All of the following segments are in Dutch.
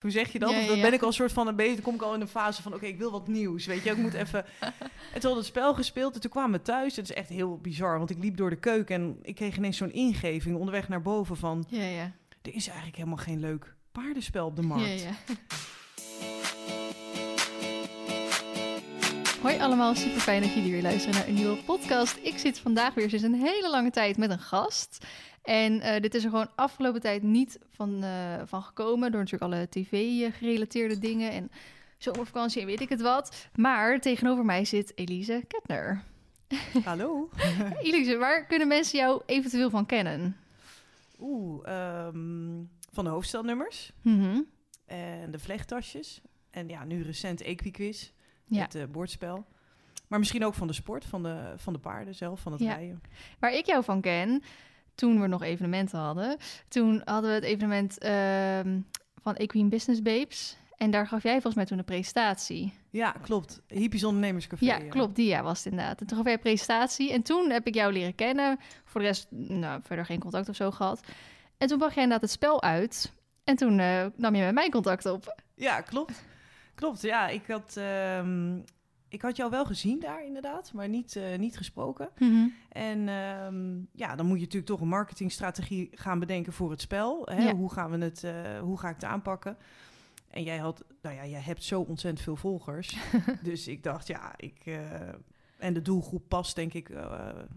Hoe zeg je dat? Ja, dan ben ik al een soort van een beetje, dan kom ik al in een fase van, oké, ik wil wat nieuws, weet je. Ik moet even. En toen we het spel gespeeld en toen kwamen we thuis. Het is echt heel bizar, want ik liep door de keuken en ik kreeg ineens zo'n ingeving onderweg naar boven van, Ja, ja. er is eigenlijk helemaal geen leuk paardenspel op de markt. Ja, ja. Hoi allemaal, super fijn dat jullie weer luisteren naar een nieuwe podcast. Ik zit vandaag weer sinds een hele lange tijd met een gast. En eh, dit is er gewoon afgelopen tijd niet van, eh, van gekomen. Door natuurlijk alle tv-gerelateerde dingen en zomervakantie en weet ik het wat. Maar tegenover mij zit Elise Ketner. Hallo? Elise, waar kunnen mensen jou eventueel van kennen? Oeh, ehm, van de hoofdstelnummers Mhm. en de vlechttasjes. En ja, nu recent Equiquiz, Ja. het eh, bordspel. Maar misschien ook van de sport, van de, van de paarden zelf, van het Ja. rijden. Waar ik jou van ken, toen we nog evenementen hadden, toen hadden we het evenement ehm, van Equine Business Babes. En daar gaf jij volgens mij toen een presentatie. Ja, klopt. Hippies Ondernemerscafé. Ja, klopt, die ja, was het inderdaad. En toen gaf jij een presentatie en toen heb ik jou leren kennen. Voor de rest, nou, verder geen contact of zo gehad. En toen bracht jij inderdaad het spel uit. En toen eh, nam je met mij contact op. Ja, klopt. Klopt, ja. Ik had, ehm, ik had jou wel gezien daar inderdaad, maar niet, eh, niet gesproken. En ehm, ja, dan moet je natuurlijk toch een marketingstrategie gaan bedenken voor het spel. Hè? Ja. Hoe gaan we het, eh, hoe ga ik het aanpakken? En jij had, nou ja, jij hebt zo ontzettend veel volgers. dus ik dacht, ja, ik. eh, en de doelgroep past, denk ik,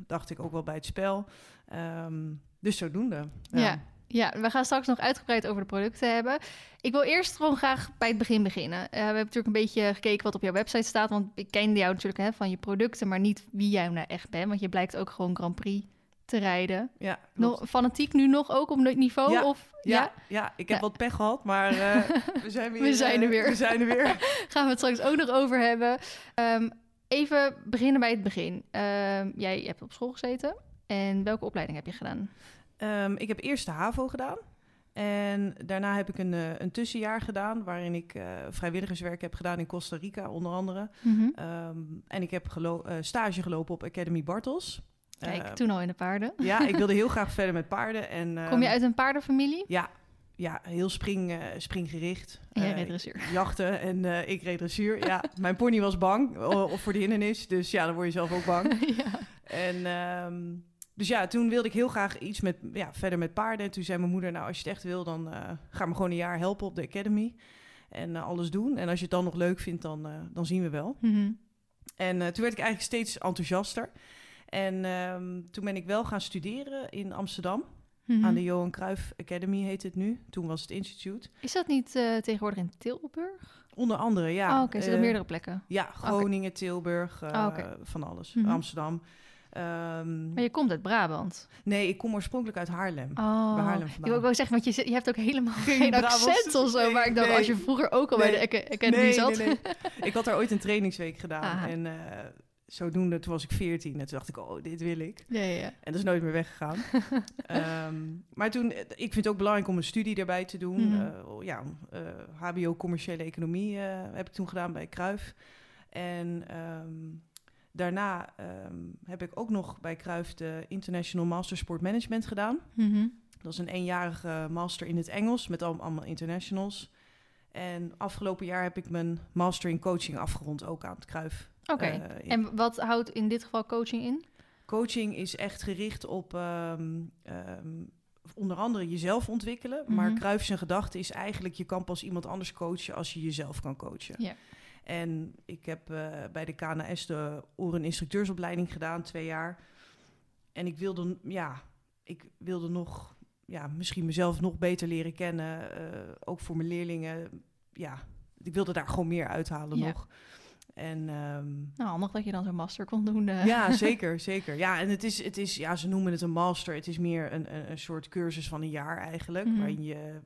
dacht ik ook wel bij het spel. Ehm, dus zodoende. Ja. Ja, we gaan straks nog uitgebreid over de producten hebben. Ik wil eerst gewoon graag bij het begin beginnen. Eh, we hebben natuurlijk een beetje gekeken wat op jouw website staat. Want ik kende jou natuurlijk hè, van je producten, maar niet wie jij nou echt bent. Want je blijkt ook gewoon Grand Prix te rijden. ja, Nog, fanatiek nu nog ook op niveau? Ja, Of, Ja, ja, ik heb Ja. wat pech gehad, maar eh, we zijn weer. We zijn er eh, weer. We zijn er weer. Gaan we het straks ook nog over hebben. Ehm, even beginnen bij het begin. Ehm, jij hebt op school gezeten. En welke opleiding heb je gedaan? Ehm, ik heb eerst de HAVO gedaan. En daarna heb ik een, eh, een tussenjaar gedaan, waarin ik eh, vrijwilligerswerk heb gedaan in Costa Rica, onder andere. Ehm, en ik heb gelo- eh, stage gelopen op Academy Bartels. Kijk, Eh, toen al in de paarden. Ja, ik wilde heel graag verder met paarden. En, Kom je ehm, uit een paardenfamilie? Ja, ja heel spring, springgericht. En jij reed dressuur. Jachten en ik reed dressuur. Ja, mijn pony was bang of voor de hindernis. Dus ja, dan word je zelf ook bang. ja. En ehm, dus ja, toen wilde ik heel graag iets met, ja, verder met paarden. En toen zei mijn moeder, nou als je het echt wil, dan eh, ga me gewoon een jaar helpen op de academy. En eh, alles doen. En als je het dan nog leuk vindt, dan, eh, dan zien we wel. Mhm. En toen werd ik eigenlijk steeds enthousiaster. En ehm, toen ben ik wel gaan studeren in Amsterdam. Mhm. Aan de Johan Cruijff Academy heet het nu. Toen was het instituut. Is dat niet tegenwoordig in Tilburg? Onder andere, ja. oh, oké, zit op eh, meerdere plekken. Ja, Groningen, Tilburg, oké. van alles. Mhm. Amsterdam. Ehm, Maar je komt uit Brabant. nee, ik kom oorspronkelijk uit Haarlem. Oh, Bij Haarlem ik wil ook wel zeggen, want je, je hebt ook helemaal Geen accent of zo. Nee, maar ik dacht, nee. als je vroeger ook al bij de Aca- Academy nee, zat. nee, nee. Ik had daar ooit een trainingsweek gedaan. Aha. En eh, zodoende, toen was ik 14. En toen dacht ik, oh, dit wil ik. ja, ja, ja. En dat is nooit meer weggegaan. Ehm, maar toen, eh, ik vind het ook belangrijk om een studie erbij te doen. Mhm. Eh, ja, eh, HBO commerciële economie heb ik toen gedaan bij Kruif. En ehm, daarna ehm, heb ik ook nog bij Kruif de International Master Sport Management gedaan. Mhm. Dat is een eenjarige master in het Engels met al- allemaal internationals. En afgelopen jaar heb ik mijn master in coaching afgerond, ook aan het Kruif. Oké. Eh, En wat houdt in dit geval coaching in? Coaching is echt gericht op ehm, ehm, onder andere jezelf ontwikkelen. Maar Mhm. Kruif zijn gedachte is eigenlijk... je kan pas iemand anders coachen als je jezelf kan coachen. Ja. En ik heb eh, bij de KNS de oren instructeursopleiding gedaan, twee jaar. En ik wilde, ja, ik wilde nog, ja, misschien mezelf nog beter leren kennen. eh, ook voor mijn leerlingen. Ja, ik wilde daar gewoon meer uithalen Ja. nog. En ehm, Nou, handig dat je dan zo'n master kon doen. eh. ja, zeker, zeker. Ja, en het is, het is, ja, ze noemen het een master. Het is meer een, een, een soort cursus van een jaar eigenlijk, Mhm. waarin je,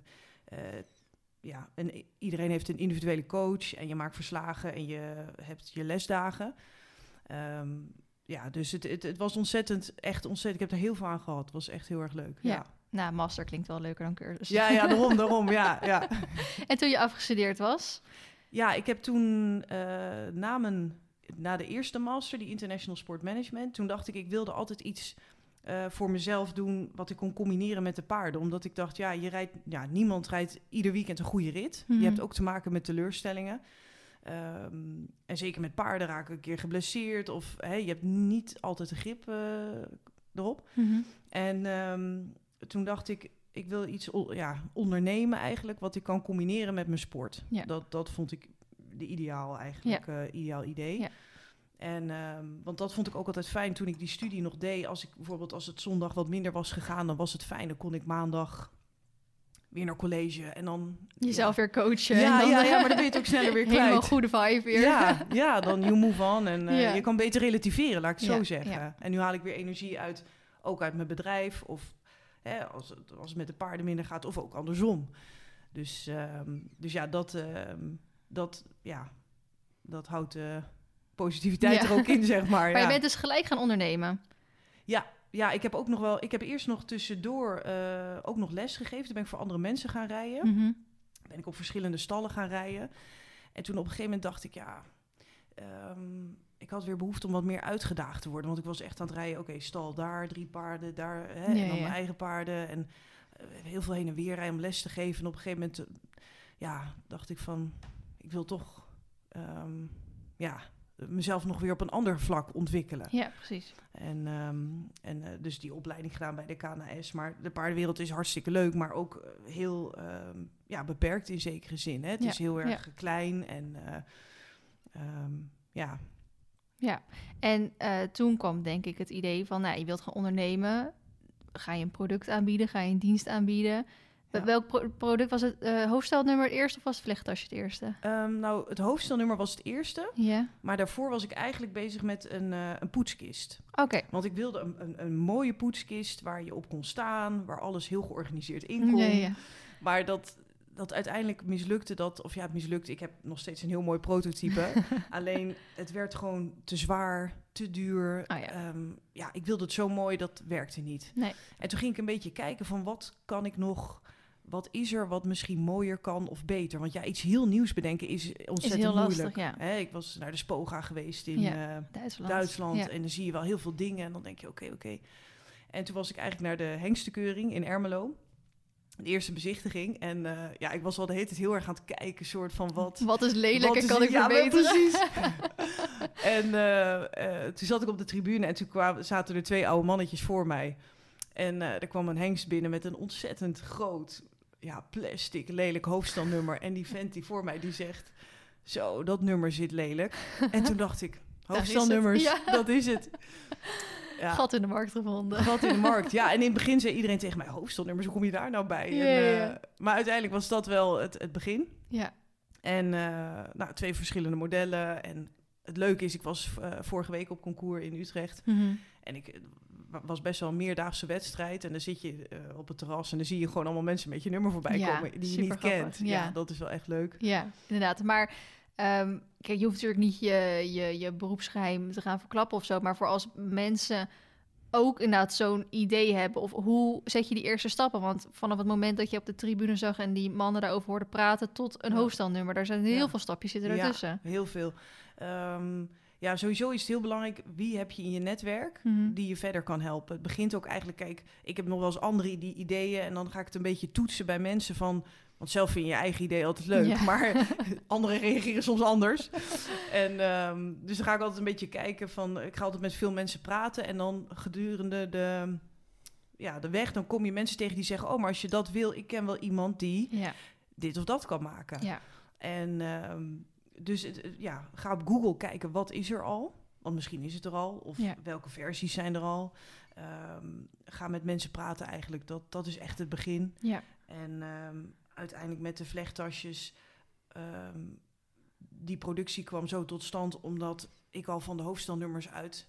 ja, en iedereen heeft een individuele coach en je maakt verslagen en je hebt je lesdagen. Ehm, ja, dus het, het, het was ontzettend, echt ontzettend. Ik heb er heel veel aan gehad. Het was echt heel erg leuk. Ja. Ja, Nou, master klinkt wel leuker dan cursus. ja, ja daarom, daarom, ja, ja. en toen je afgestudeerd was? Ja, ik heb toen eh, na, mijn, na de eerste master, die International Sport Management, toen dacht ik, ik wilde altijd iets eh, voor mezelf doen wat ik kon combineren met de paarden. Omdat ik dacht, ja, je rijdt, ja, niemand rijdt ieder weekend een goede rit. Mhm. Je hebt ook te maken met teleurstellingen. Ehm, en zeker met paarden raken een keer geblesseerd. Of hè, je hebt niet altijd de grip eh, erop. Mhm. En ehm, toen dacht ik, ik wil iets ja, ondernemen eigenlijk, wat ik kan combineren met mijn sport. Ja. Dat, dat vond ik de ideaal eigenlijk, eh, ideaal idee. Ja. En, ehm, want dat vond ik ook altijd fijn toen ik die studie nog deed. Als ik bijvoorbeeld als het zondag wat minder was gegaan, dan was het fijn. Dan kon ik maandag weer naar college en dan... Jezelf weer coachen. Ja, en dan, ja, ja, maar dan ben je het ook sneller weer kwijt. Helemaal goede vibe weer. Ja, ja, dan you move on. En eh, je kan beter relativeren, laat ik het zo zeggen. En nu haal ik weer energie uit, ook uit mijn bedrijf. Of hè, als, het, als het met de paarden minder gaat, of ook andersom. Dus, ehm, dus ja, dat, ehm, dat, ja, dat houdt de positiviteit Ja. er ook in, zeg maar. Maar je bent dus gelijk gaan ondernemen. Ja, ja, ik heb ook nog wel. Ik heb eerst nog tussendoor eh, ook nog les gegeven. Toen ben ik voor andere mensen gaan rijden. Mhm. Ben ik op verschillende stallen gaan rijden. En toen op een gegeven moment dacht ik, ja, ehm, ik had weer behoefte om wat meer uitgedaagd te worden. Want ik was echt aan het rijden. Oké, stal daar, drie paarden, daar, hè, Ja, en dan ja. mijn eigen paarden. En eh, heel veel heen en weer rijden om les te geven. En op een gegeven moment, eh, ja, dacht ik van, ik wil toch, ehm, ja, mezelf nog weer op een ander vlak ontwikkelen. Ja, precies. En, ehm, en eh, dus die opleiding gedaan bij de KNS. Maar de paardenwereld is hartstikke leuk, maar ook eh, heel ehm, ja, beperkt in zekere zin. Hè? Het Ja, is heel erg ja. klein en eh, ehm, ja. Ja, en toen kwam denk ik het idee van, nou, je wilt gaan ondernemen. Ga je een product aanbieden? Ga je een dienst aanbieden? Ja. Welk pro- product was het? eh hoofdstelnummer het eerste of was het vlechttasje het eerste? Ehm, nou, het hoofdstelnummer was het eerste. Ja, Maar daarvoor was ik eigenlijk bezig met een, eh, een poetskist. oké. Want ik wilde een, een, een mooie poetskist waar je op kon staan. Waar alles heel georganiseerd in kon. Ja. Maar dat, dat uiteindelijk mislukte dat, of ja, het mislukte. Ik heb nog steeds een heel mooi prototype. Alleen het werd gewoon te zwaar, te duur. Oh ja. Ehm, ja, ik wilde het zo mooi, dat werkte niet. Nee. En toen ging ik een beetje kijken van wat kan ik nog, wat is er wat misschien mooier kan of beter? Want ja, iets heel nieuws bedenken is ontzettend heel lastig, moeilijk. ja. Hè, ik was naar de Spoga geweest in Ja, eh, Duitsland. Duitsland Ja. en dan zie je wel heel veel dingen en dan denk je oké, oké. En toen was ik eigenlijk naar de hengstekeuring in Ermelo. De eerste bezichtiging. En eh, ja, ik was al de hele tijd heel erg aan het kijken, soort van wat... Wat is lelijk wat en is- kan ik ja, verbeteren? precies. en eh, toen zat ik op de tribune en toen kwamen, zaten er twee oude mannetjes voor mij. En er kwam een hengst binnen met een ontzettend groot, ja, plastic, lelijk hoofdstelnummer. En die vent die voor mij, die zegt, zo, dat nummer zit lelijk. En toen dacht ik, hoofdstelnummers, Ja. dat is het. Ja, Gat in de markt gevonden. gat in de markt. Ja, en in het begin zei iedereen tegen mij, hoofdstelnummers, hoe kom je daar nou bij? Ja, En, eh, maar uiteindelijk was dat wel het, het begin. Ja, En eh, nou, twee verschillende modellen. En het leuke is, ik was eh, vorige week op concours in Utrecht. Mhm. En ik was best wel een meerdaagse wedstrijd. En dan zit je eh, op het terras en dan zie je gewoon allemaal mensen met je nummer voorbij Ja, komen die je niet kent. Ja. Ja. dat is wel echt leuk. ja inderdaad. Maar ehm, kijk, je hoeft natuurlijk niet je, je, je beroepsgeheim te gaan verklappen of zo. Maar voor als mensen ook inderdaad zo'n idee hebben. Of hoe zet je die eerste stappen? Want vanaf het moment dat je op de tribune zag en die mannen daarover hoorden praten tot een Ja. hoofdstelnummer, daar zijn heel Ja. veel stapjes zitten Ja. ertussen. Heel veel. Ehm, ja, sowieso is het heel belangrijk, wie heb je in je netwerk Mhm. die je verder kan helpen. Het begint ook eigenlijk, kijk, ik heb nog wel eens andere die ideeën en dan ga ik het een beetje toetsen bij mensen van, want zelf vind je je eigen idee altijd leuk, Ja. maar anderen reageren soms anders. En ehm, dus dan ga ik altijd een beetje kijken van, ik ga altijd met veel mensen praten en dan gedurende de, ja, de weg, dan kom je mensen tegen die zeggen, oh, maar als je dat wil, ik ken wel iemand die Ja, dit of dat kan maken. ja. En ehm, dus ja, ga op Google kijken wat is er al. Want misschien is het er al. Of Ja. welke versies zijn er al. Ehm, ga met mensen praten eigenlijk. Dat, dat is echt het begin. ja. En ehm, uiteindelijk met de vlechttasjes. ehm, die productie kwam zo tot stand omdat ik al van de hoofdstelnummers uit.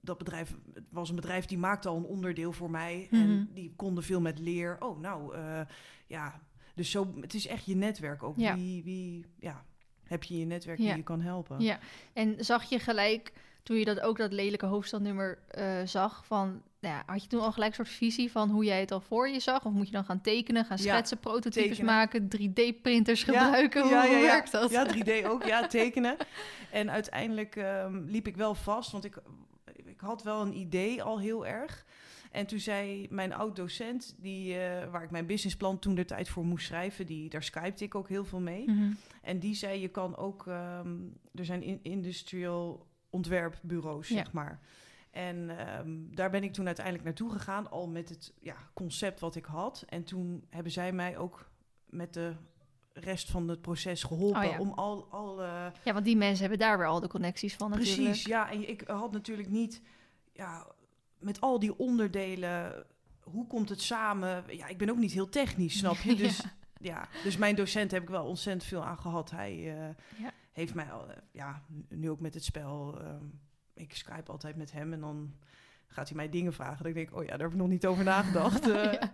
dat bedrijf het was een bedrijf die maakte al een onderdeel voor mij. Mhm. En die konden veel met leer. Oh, nou eh, ja. Dus zo, het is echt je netwerk ook. Ja. Wie, wie ja, heb je je netwerk die je kan helpen? Ja, en zag je gelijk, toen je dat ook dat lelijke hoofdstelnummer eh, zag, van, nou ja, had je toen al gelijk een soort visie van hoe jij het al voor je zag? Of moet je dan gaan tekenen, gaan Ja, schetsen, prototypes tekenen. maken, 3D-printers Ja, gebruiken? ja, hoe ja, ja. werkt dat? Ja, 3D ook. Ja, tekenen. En uiteindelijk ehm, liep ik wel vast, want ik, ik had wel een idee al heel erg. En toen zei mijn oud-docent, die, eh, waar ik mijn businessplan toen de tijd voor moest schrijven, die, daar skypte ik ook heel veel mee. Mhm. En die zei, je kan ook, ehm, er zijn in, industrial ontwerpbureaus, Ja. zeg maar. En ehm, daar ben ik toen uiteindelijk naartoe gegaan, al met het ja, concept wat ik had. En toen hebben zij mij ook met de rest van het proces geholpen Oh ja. om al, al eh, Ja, want die mensen hebben daar weer al de connecties van natuurlijk. Precies, ja. En ik had natuurlijk niet, ja, met al die onderdelen, hoe komt het samen? Ja, ik ben ook niet heel technisch, snap je? Dus Ja. ja, dus mijn docent heb ik wel ontzettend veel aan gehad. Hij eh, Ja. heeft mij, al, eh, ja, nu ook met het spel, ehm, ik skype altijd met hem en dan gaat hij mij dingen vragen. Dan denk ik, oh ja, daar heb ik nog niet over nagedacht. Eh, Ja.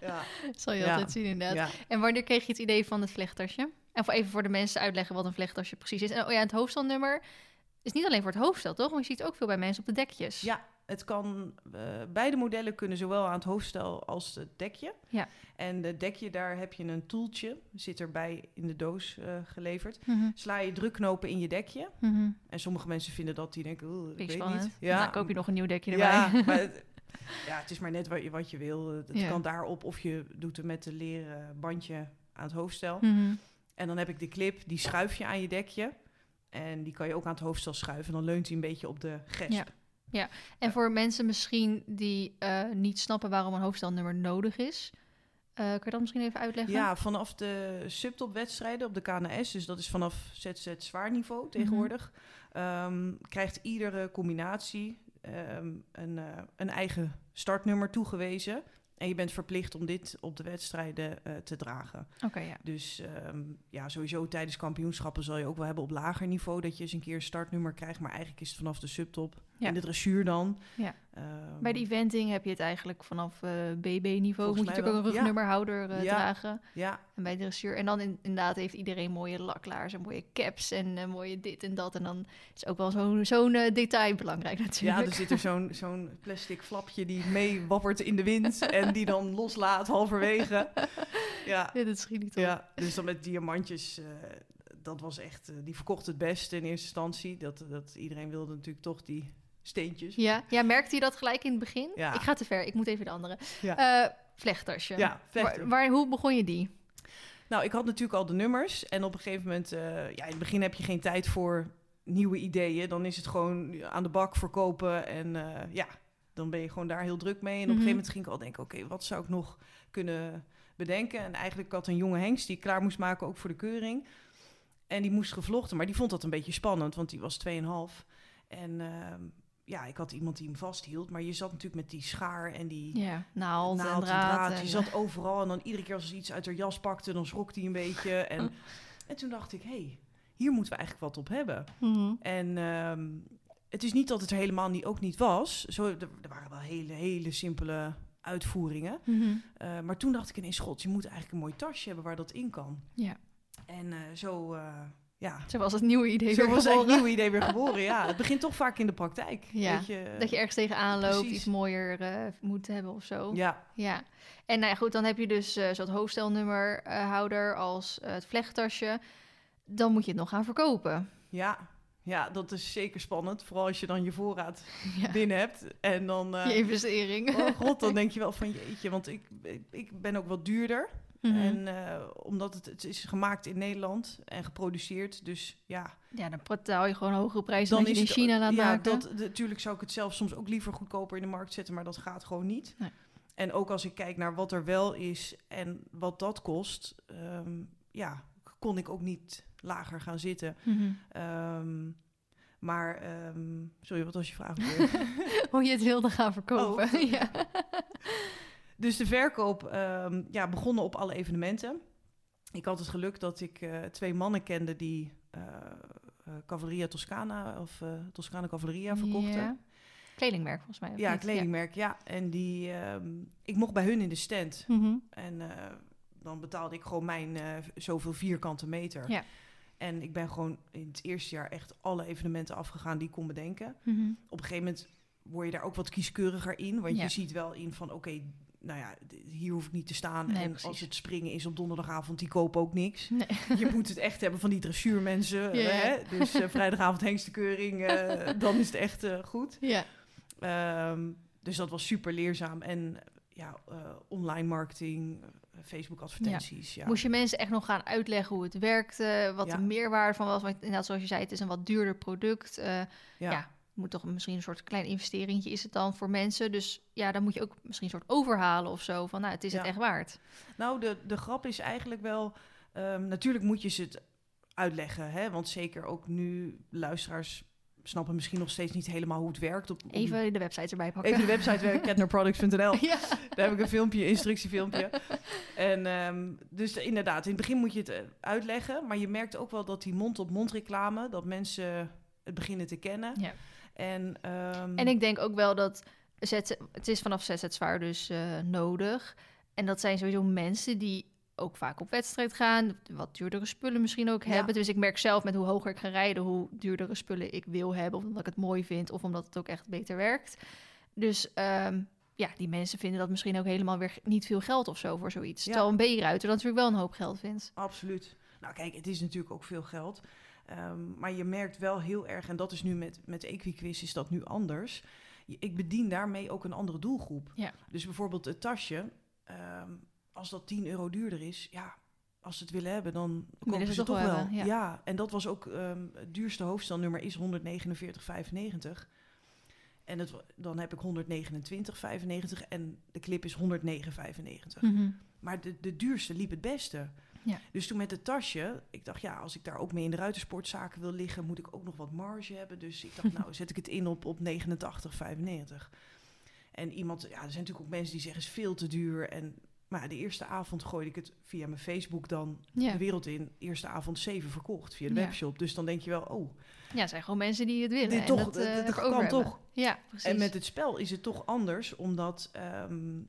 ja. Zal je altijd zien inderdaad. En wanneer kreeg je het idee van het vlechttasje? En voor even voor de mensen uitleggen wat een vlechttasje precies is. En oh ja, het hoofdstelnummer is niet alleen voor het hoofdstel, toch? Maar je ziet het ook veel bij mensen op de dekjes. Ja, het kan, eh, beide modellen kunnen zowel aan het hoofdstel als het dekje. Ja. En het dekje, daar heb je een toeltje, zit erbij in de doos eh, geleverd. Mhm, Sla je drukknopen in je dekje. mhm. En sommige mensen vinden dat, die denken, ik weet spannend. niet. Ja, Nou, koop je nog een nieuw dekje erbij. ja, maar het, ja, het is maar net wat je, wat je wil. Het Ja. kan daarop of je doet het met de leren bandje aan het hoofdstel. Mhm. En dan heb ik de clip, die schuif je aan je dekje. En die kan je ook aan het hoofdstel schuiven. Dan leunt hij een beetje op de gesp. Ja. En voor mensen misschien die eh, niet snappen waarom een hoofdstelnummer nodig is, eh, kun je dat misschien even uitleggen? Ja, vanaf de subtopwedstrijden op de KNS, dus dat is vanaf ZZ zwaar niveau tegenwoordig, ehm, krijgt iedere combinatie ehm, een, eh, een eigen startnummer toegewezen. En je bent verplicht om dit op de wedstrijden eh, te dragen. Oké, ja. Dus ehm, ja, sowieso tijdens kampioenschappen zal je ook wel hebben op lager niveau dat je eens een keer een startnummer krijgt. Maar eigenlijk is het vanaf de subtop. Ja. In de dressuur dan. Ja. Ehm, Bij de eventing heb je het eigenlijk vanaf eh, BB-niveau. Moet je natuurlijk ook een ja. rugnummerhouder eh, Ja. dragen. Ja, En bij de dressuur. En dan in- inderdaad heeft iedereen mooie laklaars en mooie caps en eh, mooie dit en dat. En dan is ook wel zo'n zo'n detail belangrijk ja, natuurlijk. er zit er zo'n zo'n plastic flapje die meewappert in de wind en die dan loslaat halverwege. Ja, Ja, dat schiet niet op. ja dus dan met diamantjes. dat was echt, die verkocht het beste in eerste instantie. Dat, dat iedereen wilde natuurlijk toch die steentjes. Ja, ja, merkte je dat gelijk in het begin? Ja. Ik ga te ver, ik moet even de andere. Ja. Vlechttasje. Ja. Waar, hoe begon je die? Nou, ik had natuurlijk al de nummers. En op een gegeven moment, eh, ja, in het begin heb je geen tijd voor nieuwe ideeën. Dan is het gewoon aan de bak verkopen. En eh, ja, dan ben je gewoon daar heel druk mee. En op een Mhm. gegeven moment ging ik al denken, oké, wat zou ik nog kunnen bedenken? En eigenlijk had een jonge hengst die ik klaar moest maken, ook voor de keuring. En die moest gevlochten, maar die vond dat een beetje spannend, want die was 2,5. En ehm, ja, ik had iemand die hem vasthield. Maar je zat natuurlijk met die schaar en die Ja, naald, en naald en draad. en- Je zat overal en dan iedere keer als ze iets uit haar jas pakte, dan schrok hij een beetje. En, en toen dacht ik, hé, hey, hier moeten we eigenlijk wat op hebben. Mhm. En ehm, het is niet dat het er helemaal niet, ook niet was. Zo, er, er waren wel hele, hele simpele uitvoeringen. Mhm. Eh, maar toen dacht ik ineens, god, je moet eigenlijk een mooi tasje hebben waar dat in kan. Ja. En eh, zo, eh, ja, Zo was het nieuwe idee zo weer was geboren. een nieuw idee weer geboren. Ja, het begint toch vaak in de praktijk. Ja, weet je, Dat je ergens tegenaan loopt, Precies. iets mooier eh, moet hebben of zo. Ja, Ja. En nou ja, goed, dan heb je dus eh zo'n hoofdstelnummerhouder als eh, het vlechttasje. Dan moet je het nog gaan verkopen. ja, ja, dat is zeker spannend. Vooral als je dan je voorraad Ja. binnen hebt. En dan, eh, Je investering. oh god, dan denk je wel van jeetje. Want ik, ik ben ook wat duurder. Mhm. En eh, omdat het, het is gemaakt in Nederland en geproduceerd. Dus ja, Ja, dan betaal je gewoon hogere prijzen dan je in China laat ja, maken. Dat, natuurlijk zou ik het zelf soms ook liever goedkoper in de markt zetten. Maar dat gaat gewoon niet. Nee. En ook als ik kijk naar wat er wel is en wat dat kost. ehm, ja, kon ik ook niet lager gaan zitten. Mhm. Ehm, maar, ehm, sorry, wat was je vraag? Hoe je het wilde gaan verkopen. Oh. ja. Dus de verkoop ehm, ja, begonnen op alle evenementen. Ik had het geluk dat ik eh, twee mannen kende die eh, Cavalleria Toscana of Toscana Cavalleria verkochten. Ja. Kledingmerk volgens mij. Ja, niet? kledingmerk, ja. En die, ehm, ik mocht bij hun in de stand. Mhm. En dan betaalde ik gewoon mijn zoveel vierkante meter. Ja. En ik ben gewoon in het eerste jaar echt alle evenementen afgegaan die ik kon bedenken. Mhm. op een gegeven moment word je daar ook wat kieskeuriger in. Want Ja. je ziet wel in van, oké, nou ja, hier hoef ik niet te staan. Nee, en precies. als het springen is op donderdagavond, die kopen ook niks. Nee. Je moet het echt hebben van die dressuurmensen. Hè? Dus eh, vrijdagavond hengstenkeuring, eh dan is het echt eh, goed. Ja. Ehm, dus dat was super leerzaam. En ja, online marketing, Facebook advertenties. Ja. Moest je mensen echt nog gaan uitleggen hoe het werkte, wat Ja. de meerwaarde van was? Want inderdaad, zoals je zei, het is een wat duurder product. ja. ja. Moet toch misschien een soort klein investeringje is het dan voor mensen. Dus ja, dan moet je ook misschien een soort overhalen of zo. Van nou, het is het echt waard. Nou, de, de grap is eigenlijk wel... ehm, natuurlijk moet je ze het uitleggen. Hè? Want zeker ook nu, luisteraars snappen misschien nog steeds niet helemaal hoe het werkt. Op, op- Even de website erbij pakken. even de website ketnerproducts.nl. ja. Daar heb ik een filmpje, instructiefilmpje. En ehm, dus inderdaad, in het begin moet je het eh, uitleggen. Maar je merkt ook wel dat die mond-op-mond reclame... dat mensen het beginnen te kennen. Ja. En, ehm, En ik denk ook wel dat zet, het is vanaf zes het zwaar dus eh, nodig. En dat zijn sowieso mensen die ook vaak op wedstrijd gaan, wat duurdere spullen misschien ook Ja. hebben. Dus ik merk zelf met hoe hoger ik ga rijden, hoe duurdere spullen ik wil hebben, of omdat ik het mooi vind, of omdat het ook echt beter werkt. Dus ehm, ja, die mensen vinden dat misschien ook helemaal weer niet veel geld of zo voor zoiets. Ja. Terwijl een B-ruiter natuurlijk wel een hoop geld vindt. Absoluut. Nou, kijk, het is natuurlijk ook veel geld. Ehm, maar je merkt wel heel erg, en dat is nu met, met Equiquiz is dat nu anders. Ik bedien daarmee ook een andere doelgroep. Ja. Dus bijvoorbeeld het tasje, ehm, als dat 10 euro duurder is, ja, als ze het willen hebben, dan kopen ze ze het toch wel ja. Ja. en dat was ook ehm, het duurste hoofdstelnummer is 149,95. En het, dan heb ik 129,95 en de clip is 109,95. Mhm. Maar de, de duurste liep het beste. Ja. Dus toen met het tasje, ik dacht ja, als ik daar ook mee in de ruitersportzaken wil liggen, moet ik ook nog wat marge hebben. Dus ik dacht, nou zet ik het in op, op 89,95. En iemand, ja, er zijn natuurlijk ook mensen die zeggen, is veel te duur. En, maar de eerste avond gooide ik het via mijn Facebook dan Ja. de wereld in. Eerste avond 7 verkocht via de Ja. webshop. Dus dan denk je wel, oh, ja, het zijn gewoon mensen die het willen. dit en toch, dat, eh, dat, dat kan hebben. toch. Ja, precies. En met het spel is het toch anders, omdat ehm,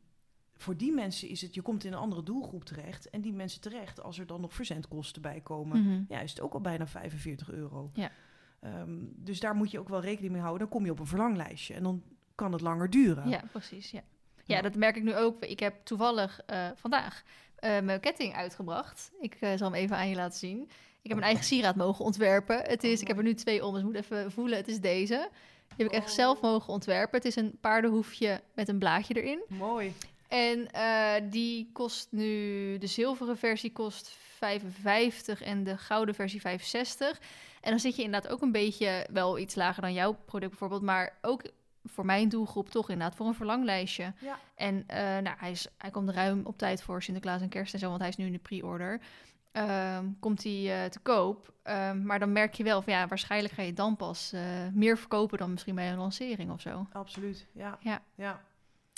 voor die mensen is het, je komt in een andere doelgroep terecht. En die mensen terecht, als er dan nog verzendkosten bij komen, Mhm. ja, is het ook al bijna 45 euro. Ja. Ehm, dus daar moet je ook wel rekening mee houden. Dan kom je op een verlanglijstje en dan kan het langer duren. Ja, precies. Ja. ja, Ja. dat merk ik nu ook. Ik heb toevallig eh, vandaag eh, mijn ketting uitgebracht. Ik eh, zal hem even aan je laten zien. Ik heb een eigen sieraad mogen ontwerpen. Het is, Oh, ik heb er nu twee om, dus ik moet even voelen. Het is deze. Die heb ik echt zelf mogen ontwerpen. Het is een paardenhoefje met een blaadje erin. Mooi. En eh, die kost nu, de zilveren versie kost 55 en de gouden versie 65. En dan zit je inderdaad ook een beetje, wel iets lager dan jouw product bijvoorbeeld, maar ook voor mijn doelgroep toch inderdaad voor een verlanglijstje. Ja. En eh, nou, hij, is, hij komt ruim op tijd voor Sinterklaas en kerst en zo, want hij is nu in de pre-order. Ehm, komt hij eh, te koop. Ehm, maar dan merk je wel van ja, waarschijnlijk ga je dan pas meer verkopen dan misschien bij een lancering of zo. Absoluut. Ja. Ja. ja.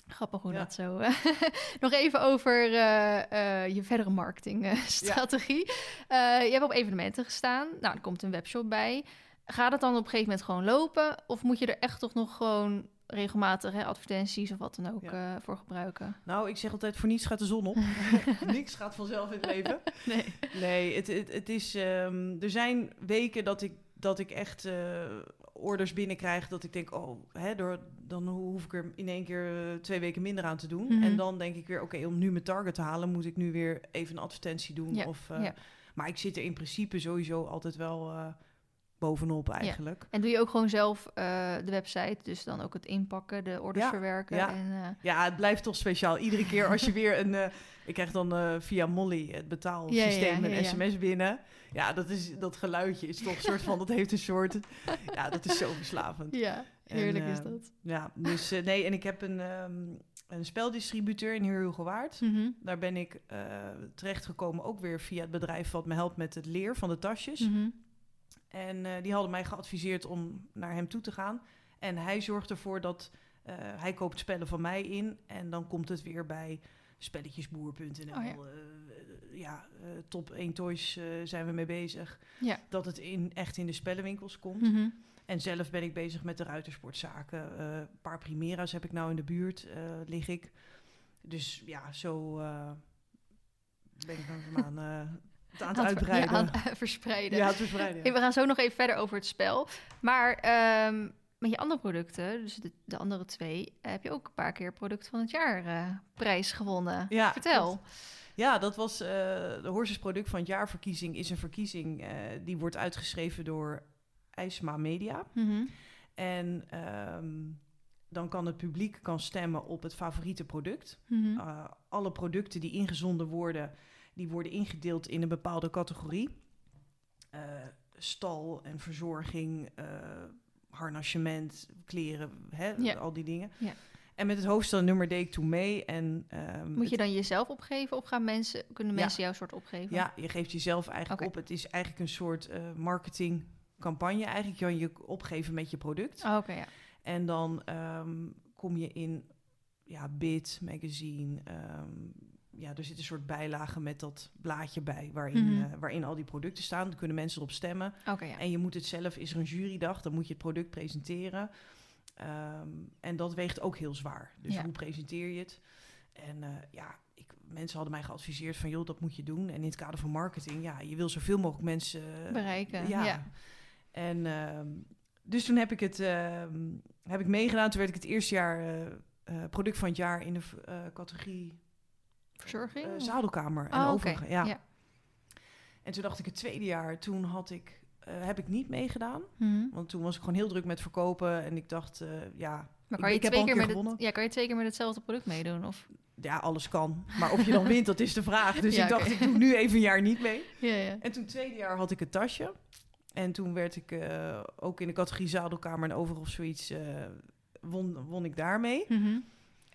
Grappig hoe Ja. dat zo. eh, Nog even over eh, eh, je verdere marketingstrategie. Eh je hebt op evenementen gestaan. Nou, er komt een webshop bij. Gaat het dan op een gegeven moment gewoon lopen? Of moet je er echt toch nog gewoon regelmatig hè, advertenties of wat dan ook Ja. voor gebruiken? Nou, ik zeg altijd, voor niets gaat de zon op. Niks gaat vanzelf in het leven. Nee. Nee, het, het, het is, ehm, er zijn weken dat ik, dat ik echt orders binnenkrijg. Dat ik denk, oh, hè, door, dan hoef ik er in één keer eh, twee weken minder aan te doen. Mhm. En dan denk ik weer, oké, om nu mijn target te halen, moet ik nu weer even een advertentie doen. Ja, Of, eh, ja. Maar ik zit er in principe sowieso altijd wel eh, bovenop eigenlijk. En doe je ook gewoon zelf de website, dus dan ook het inpakken, de orders Ja, verwerken? ja. En, Ja, het blijft toch speciaal. Iedere keer als je weer een... ik krijg dan via Molly, het betaalsysteem, Ja, ja, ja, een ja. sms binnen. Ja, dat, is, dat geluidje is toch een soort van... Dat heeft een soort... Ja, dat is zo verslavend. ja, En, heerlijk is eh, dat. Ja, dus eh, nee, en ik heb een, ehm, een speldistributeur in Heerhugowaard. Mhm. Daar ben ik eh terechtgekomen ook weer via het bedrijf wat me helpt met het leer van de tasjes. Mhm. En die hadden mij geadviseerd om naar hem toe te gaan. En hij zorgt ervoor dat hij koopt spellen van mij in. En dan komt het weer bij spelletjesboer.nl. Oh ja. Eh, ja, eh, top 1 toys eh, zijn we mee bezig. Ja. Dat het in, echt in de spellenwinkels komt. Mhm. En zelf ben ik bezig met de ruitersportzaken. Een paar Primera's heb ik nou in de buurt, lig ik. Dus ja, zo ben ik langzaamaan het aan het Aan het ja, uitbreiden. aan het verspreiden. Ja, het verspreiden. We gaan zo nog even verder over het spel. Maar ehm, met je andere producten, dus de, de andere twee, heb je ook een paar keer product van het jaar eh, prijs gewonnen. Ja, Vertel. Ja, dat was eh, de Horses Product van het Jaarverkiezing. Is een verkiezing eh, die wordt uitgeschreven door IJsma Media. Mhm. En ehm, dan kan het publiek kan stemmen op het favoriete product. Mhm. Uh, alle producten die ingezonden worden, die worden ingedeeld in een bepaalde categorie. Uh, stal en verzorging, uh, harnassement, kleren, hè, Ja. al die dingen. Ja. En met het hoofdstelnummer deed ik toen mee. En, ehm, Moet je dan jezelf opgeven of gaan mensen, kunnen Ja. mensen jouw soort opgeven? Ja, je geeft jezelf eigenlijk op. Het is eigenlijk een soort eh, marketingcampagne. Eigenlijk kan je opgeven met je product. Oh, Oké, ja. En dan ehm, kom je in ja, Bit, magazine. ehm, ja, er zit een soort bijlage met dat blaadje bij, waarin, Mhm. eh, waarin al die producten staan. Dan kunnen mensen erop stemmen. Ja. En je moet het zelf, is er een jurydag, dan moet je het product presenteren. Ehm, en dat weegt ook heel zwaar. Dus Ja. hoe presenteer je het? En eh, ja, ik, mensen hadden mij geadviseerd van, joh, dat moet je doen. En in het kader van marketing, ja, je wil zoveel mogelijk mensen Bereiken, Ja. ja. En ehm, dus toen heb ik het ehm, heb ik meegedaan. Toen werd ik het eerste jaar eh, eh, product van het jaar in de eh, categorie Verzorging? eh, zadelkamer en Oh, overige. Ja. Ja. En toen dacht ik het tweede jaar, toen had ik, eh, heb ik niet meegedaan. Mhm. Want toen was ik gewoon heel druk met verkopen. En ik dacht, eh, ja, Maar ik- kan je, ik twee keer keer met het, ja, kan je twee keer met hetzelfde product meedoen? Of? ja, alles kan. Maar of je dan wint, dat is de vraag. Dus Ja, ik dacht, ik doe nu even een jaar niet mee. Ja, ja. En toen tweede jaar had ik het tasje. En toen werd ik ook in de categorie zadelkamer en overal of zoiets, won, won ik daarmee. Mhm.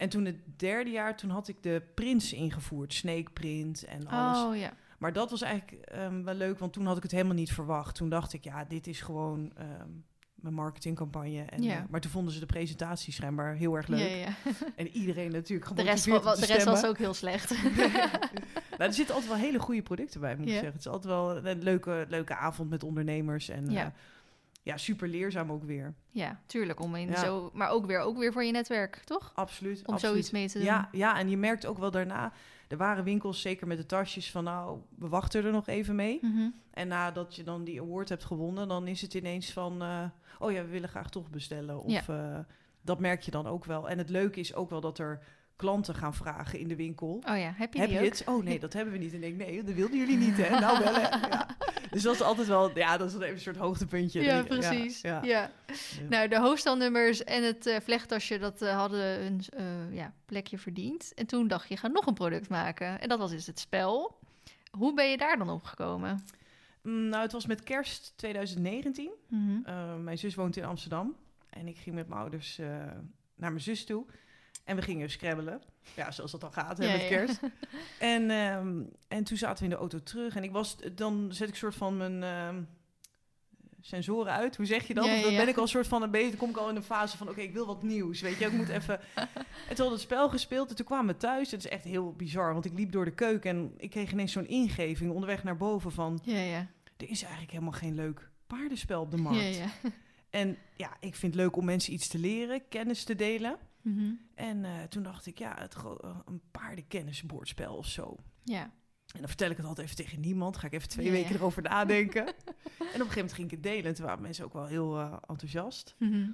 En toen het derde jaar, toen had ik de prints ingevoerd. Snake print en alles. Oh, ja. Maar dat was eigenlijk ehm, wel leuk, want toen had ik het helemaal niet verwacht. Toen dacht ik, ja, dit is gewoon ehm, mijn marketingcampanje. En, Ja. eh, maar toen vonden ze de presentatie schijnbaar heel erg leuk. Ja, ja. En iedereen natuurlijk De rest, gemotiveerd wa- om de rest was ook heel slecht. nou, er zitten altijd wel hele goede producten bij, moet ik zeggen. Het is altijd wel een leuke, leuke avond met ondernemers. En Ja. Ja. super leerzaam ook weer. ja, tuurlijk. Om in Ja. zo, maar ook weer, ook weer voor je netwerk, toch? Absoluut. Om absoluut. zoiets mee te doen. Ja, ja, en je merkt ook wel daarna... Er waren winkels, zeker met de tasjes, van nou, we wachten er nog even mee. Mhm. En nadat je dan die award hebt gewonnen, dan is het ineens van... eh, oh ja, we willen graag toch bestellen. Of eh, dat merk je dan ook wel. En het leuke is ook wel dat er klanten gaan vragen in de winkel. Oh ja, heb je Heb je het? Oh nee, dat hebben we niet. En ik denk, nee, dat wilden jullie niet, hè? Nou wel, hè? Ja. Dus dat is altijd wel, ja, dat is wel even een soort hoogtepuntje. Ja, precies. Ja, ja. Nou, de hoofdstelnummers en het eh, vlechttasje, dat eh, hadden een eh, ja, plekje verdiend. En toen dacht je, ga nog een product maken. En dat was dus het spel. Hoe ben je daar dan op gekomen? Mm, Nou, het was met kerst 2019. Mhm. Uh, mijn zus woont in Amsterdam. En ik ging met mijn ouders uh, naar mijn zus toe. En we gingen scrabbelen. Ja, zoals dat dan gaat hè, Ja, met ja. kerst. En, ehm, en toen zaten we in de auto terug. En ik was, dan zet ik soort van mijn ehm, sensoren uit. Hoe zeg je dat? Ja, dan ben ik al soort van een beetje... Dan kom ik al in een fase van, oké, ik wil wat nieuws. Weet je, ik moet even... En toen we het spel gespeeld. En toen kwamen we thuis. Het is echt heel bizar. Want ik liep door de keuken. En ik kreeg ineens zo'n ingeving onderweg naar boven van... Ja, ja. Er is eigenlijk helemaal geen leuk paardenspel op de markt. Ja, ja. En ja, ik vind het leuk om mensen iets te leren, kennis te delen. Mhm. En eh, toen dacht ik, ja, het, eh, een paardenkennisbordspel of zo. Ja. En dan vertel ik het altijd even tegen niemand. Ga ik even twee Ja, weken ja. erover nadenken. en op een gegeven moment ging ik het delen. En toen waren mensen ook wel heel eh, enthousiast. Mhm.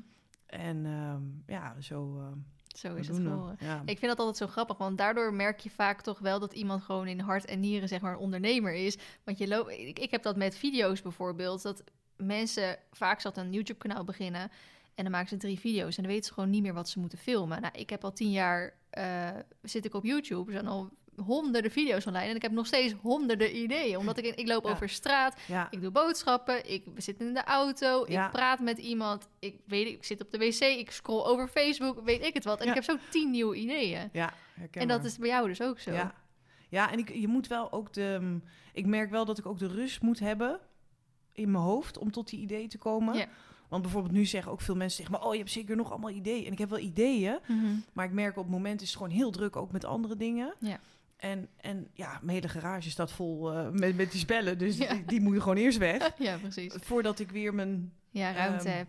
En ehm, ja, zo uh, Zo is het geworden. Ja. Ik vind dat altijd zo grappig, want daardoor merk je vaak toch wel dat iemand gewoon in hart en nieren zeg maar een ondernemer is. Want je loopt, ik, ik heb dat met video's bijvoorbeeld, dat mensen vaak zat een YouTube kanaal beginnen en dan maken ze drie video's en dan weten ze gewoon niet meer wat ze moeten filmen. Nou, ik heb al tien jaar eh, zit ik op YouTube, er zijn al honderden video's online en ik heb nog steeds honderden ideeën, omdat ik ik loop Ja. over straat, ja. ik doe boodschappen, ik zit in de auto, Ja. ik praat met iemand, ik weet ik zit op de wc, ik scroll over Facebook, weet ik het wat. En ik heb zo tien nieuwe ideeën. ja En dat is bij jou dus ook zo. Ja, ja en ik, je moet wel ook de... mm, Ik merk wel dat ik ook de rust moet hebben in mijn hoofd om tot die ideeën te komen. Want bijvoorbeeld nu zeggen ook veel mensen tegen me... oh, je hebt zeker nog allemaal ideeën. En ik heb wel ideeën, Mhm. maar ik merk op het moment is het gewoon heel druk... ook met andere dingen. Ja. En, en ja, mijn hele garage staat vol eh, met, met die spellen. Dus Ja. die, die moet je gewoon eerst weg. ja, precies. Voordat ik weer mijn... Ja, ruimte Ehm, heb.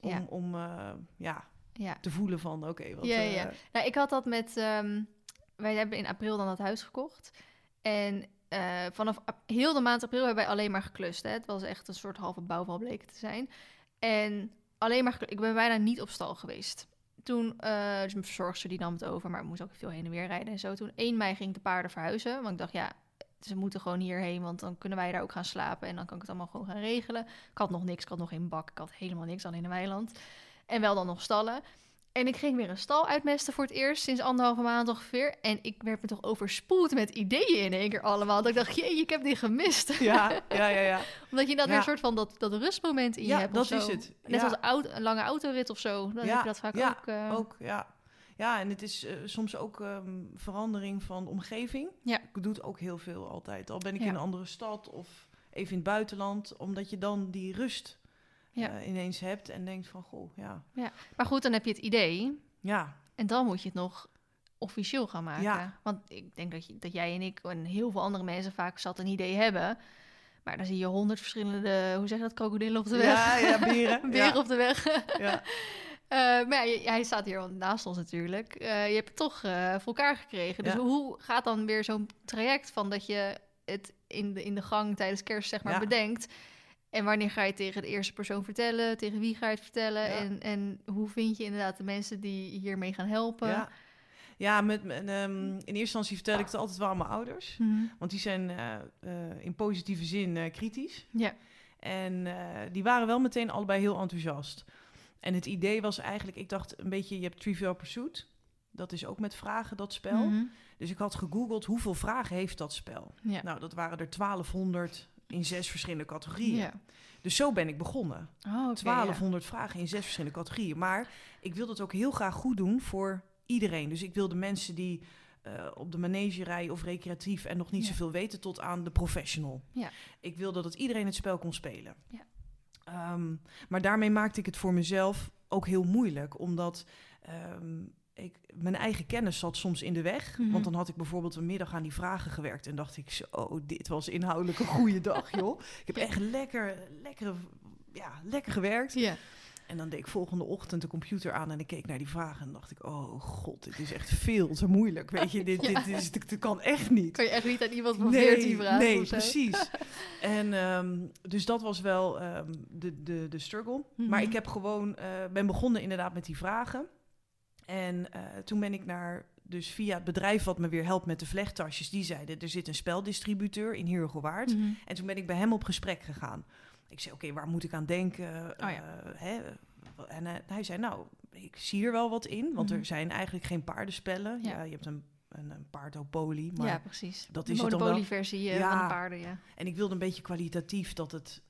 Om, Ja. om eh, ja, Ja. te voelen van, oké, wat... Ja, eh, ja. Nou, ik had dat met... ehm, wij hebben in april dan dat huis gekocht. En eh, vanaf heel de maand april hebben wij alleen maar geklust. Hè. Het was echt een soort halve bouwval bleek te zijn. En alleen maar Ik ben bijna niet op stal geweest. Toen, eh dus mijn verzorgster die nam het over, maar ik moest ook veel heen en weer rijden en zo. Toen 1 mei ging ik de paarden verhuizen, want ik dacht, ja, ze moeten gewoon hierheen, want dan kunnen wij daar ook gaan slapen en dan kan ik het allemaal gewoon gaan regelen. Ik had nog niks, ik had nog geen bak, ik had helemaal niks, alleen een weiland. En wel dan nog stallen. En ik ging weer een stal uitmesten voor het eerst sinds anderhalve maand ongeveer. En ik werd me toch overspoeld met ideeën in één keer allemaal. Dat ik dacht, jee, ik heb die gemist. Ja, ja, ja. ja. Omdat je dan weer een soort van dat, dat rustmoment in je Ja, hebt dat is het. Net als een lange autorit of zo. Dan Ja, heb je dat vaak ook. eh, Ook, ja. Ja, en het is eh, soms ook ehm, verandering van omgeving. Ja. Ik doe het ook heel veel altijd. Al ben ik in een andere stad of even in het buitenland. Omdat je dan die rust Ja. eh, ineens hebt en denkt van, goh, ja. Maar goed, dan heb je het idee. Ja, En dan moet je het nog officieel gaan maken. Ja. Want ik denk dat, je, dat jij en ik en heel veel andere mensen vaak zat een idee hebben. Maar dan zie je honderd verschillende, hoe zeg je dat, krokodillen op de weg. ja, ja, beren. Beren ja. op de weg. Ja. Eh, maar ja, hij staat hier naast ons natuurlijk. Eh, je hebt het toch voor elkaar gekregen. Dus Ja. hoe gaat dan weer zo'n traject van dat je het in de, in de gang tijdens kerst zeg maar Ja. bedenkt? En wanneer ga je tegen de eerste persoon vertellen? Tegen wie ga je het vertellen? Ja. En, en hoe vind je inderdaad de mensen die hiermee gaan helpen? Ja, ja met, met, ehm, in eerste instantie vertel ik het altijd wel aan mijn ouders. Mhm. Want die zijn eh, eh, in positieve zin eh, kritisch. Ja. En die waren wel meteen allebei heel enthousiast. En het idee was eigenlijk, ik dacht een beetje, je hebt Trivial Pursuit. Dat is ook met vragen, dat spel. Mhm. Dus ik had gegoogeld, hoeveel vragen heeft dat spel? Ja. Nou, dat waren er 1200 in zes verschillende categorieën. Dus zo ben ik begonnen. Oh, oké, 1200 vragen in zes verschillende categorieën. Maar ik wilde het ook heel graag goed doen voor iedereen. Dus ik wilde mensen die eh, op de manege rijden of recreatief en nog niet zoveel weten tot aan de professional. Ik wilde dat iedereen het spel kon spelen. Ehm, maar daarmee maakte ik het voor mezelf ook heel moeilijk, omdat ehm, ik, mijn eigen kennis zat soms in de weg. Mhm. Want dan had ik bijvoorbeeld een middag aan die vragen gewerkt en dacht ik, zo, dit was inhoudelijk een goede dag, joh. Ik heb echt lekker, lekker, ja, lekker gewerkt. Ja. En dan deed ik volgende ochtend de computer aan en ik keek naar die vragen en dacht ik, oh god, dit is echt veel te moeilijk. Weet je, dit, dit, is, dit, dit kan echt niet. Kan je echt niet aan iemand van 14 vragen nee, precies. En ehm, dus dat was wel ehm, de, de, de struggle. Mhm. Maar ik heb gewoon, eh, ben begonnen inderdaad met die vragen. En eh, toen ben ik naar, dus via het bedrijf wat me weer helpt met de vlechttasjes, die zeiden, er zit een speldistributeur in Heerhugowaard. Mhm. En toen ben ik bij hem op gesprek gegaan. Ik zei, oké, waar moet ik aan denken? Oh ja. Eh, hè? En eh, hij zei, nou, ik zie er wel wat in. Want Mhm. er zijn eigenlijk geen paardenspellen. Ja. Ja. je hebt een, een, een paardopolie. Maar, ja, precies. dat De is. Monopoly-versie eh, Ja. van de paarden, ja. En ik wilde een beetje kwalitatief dat het,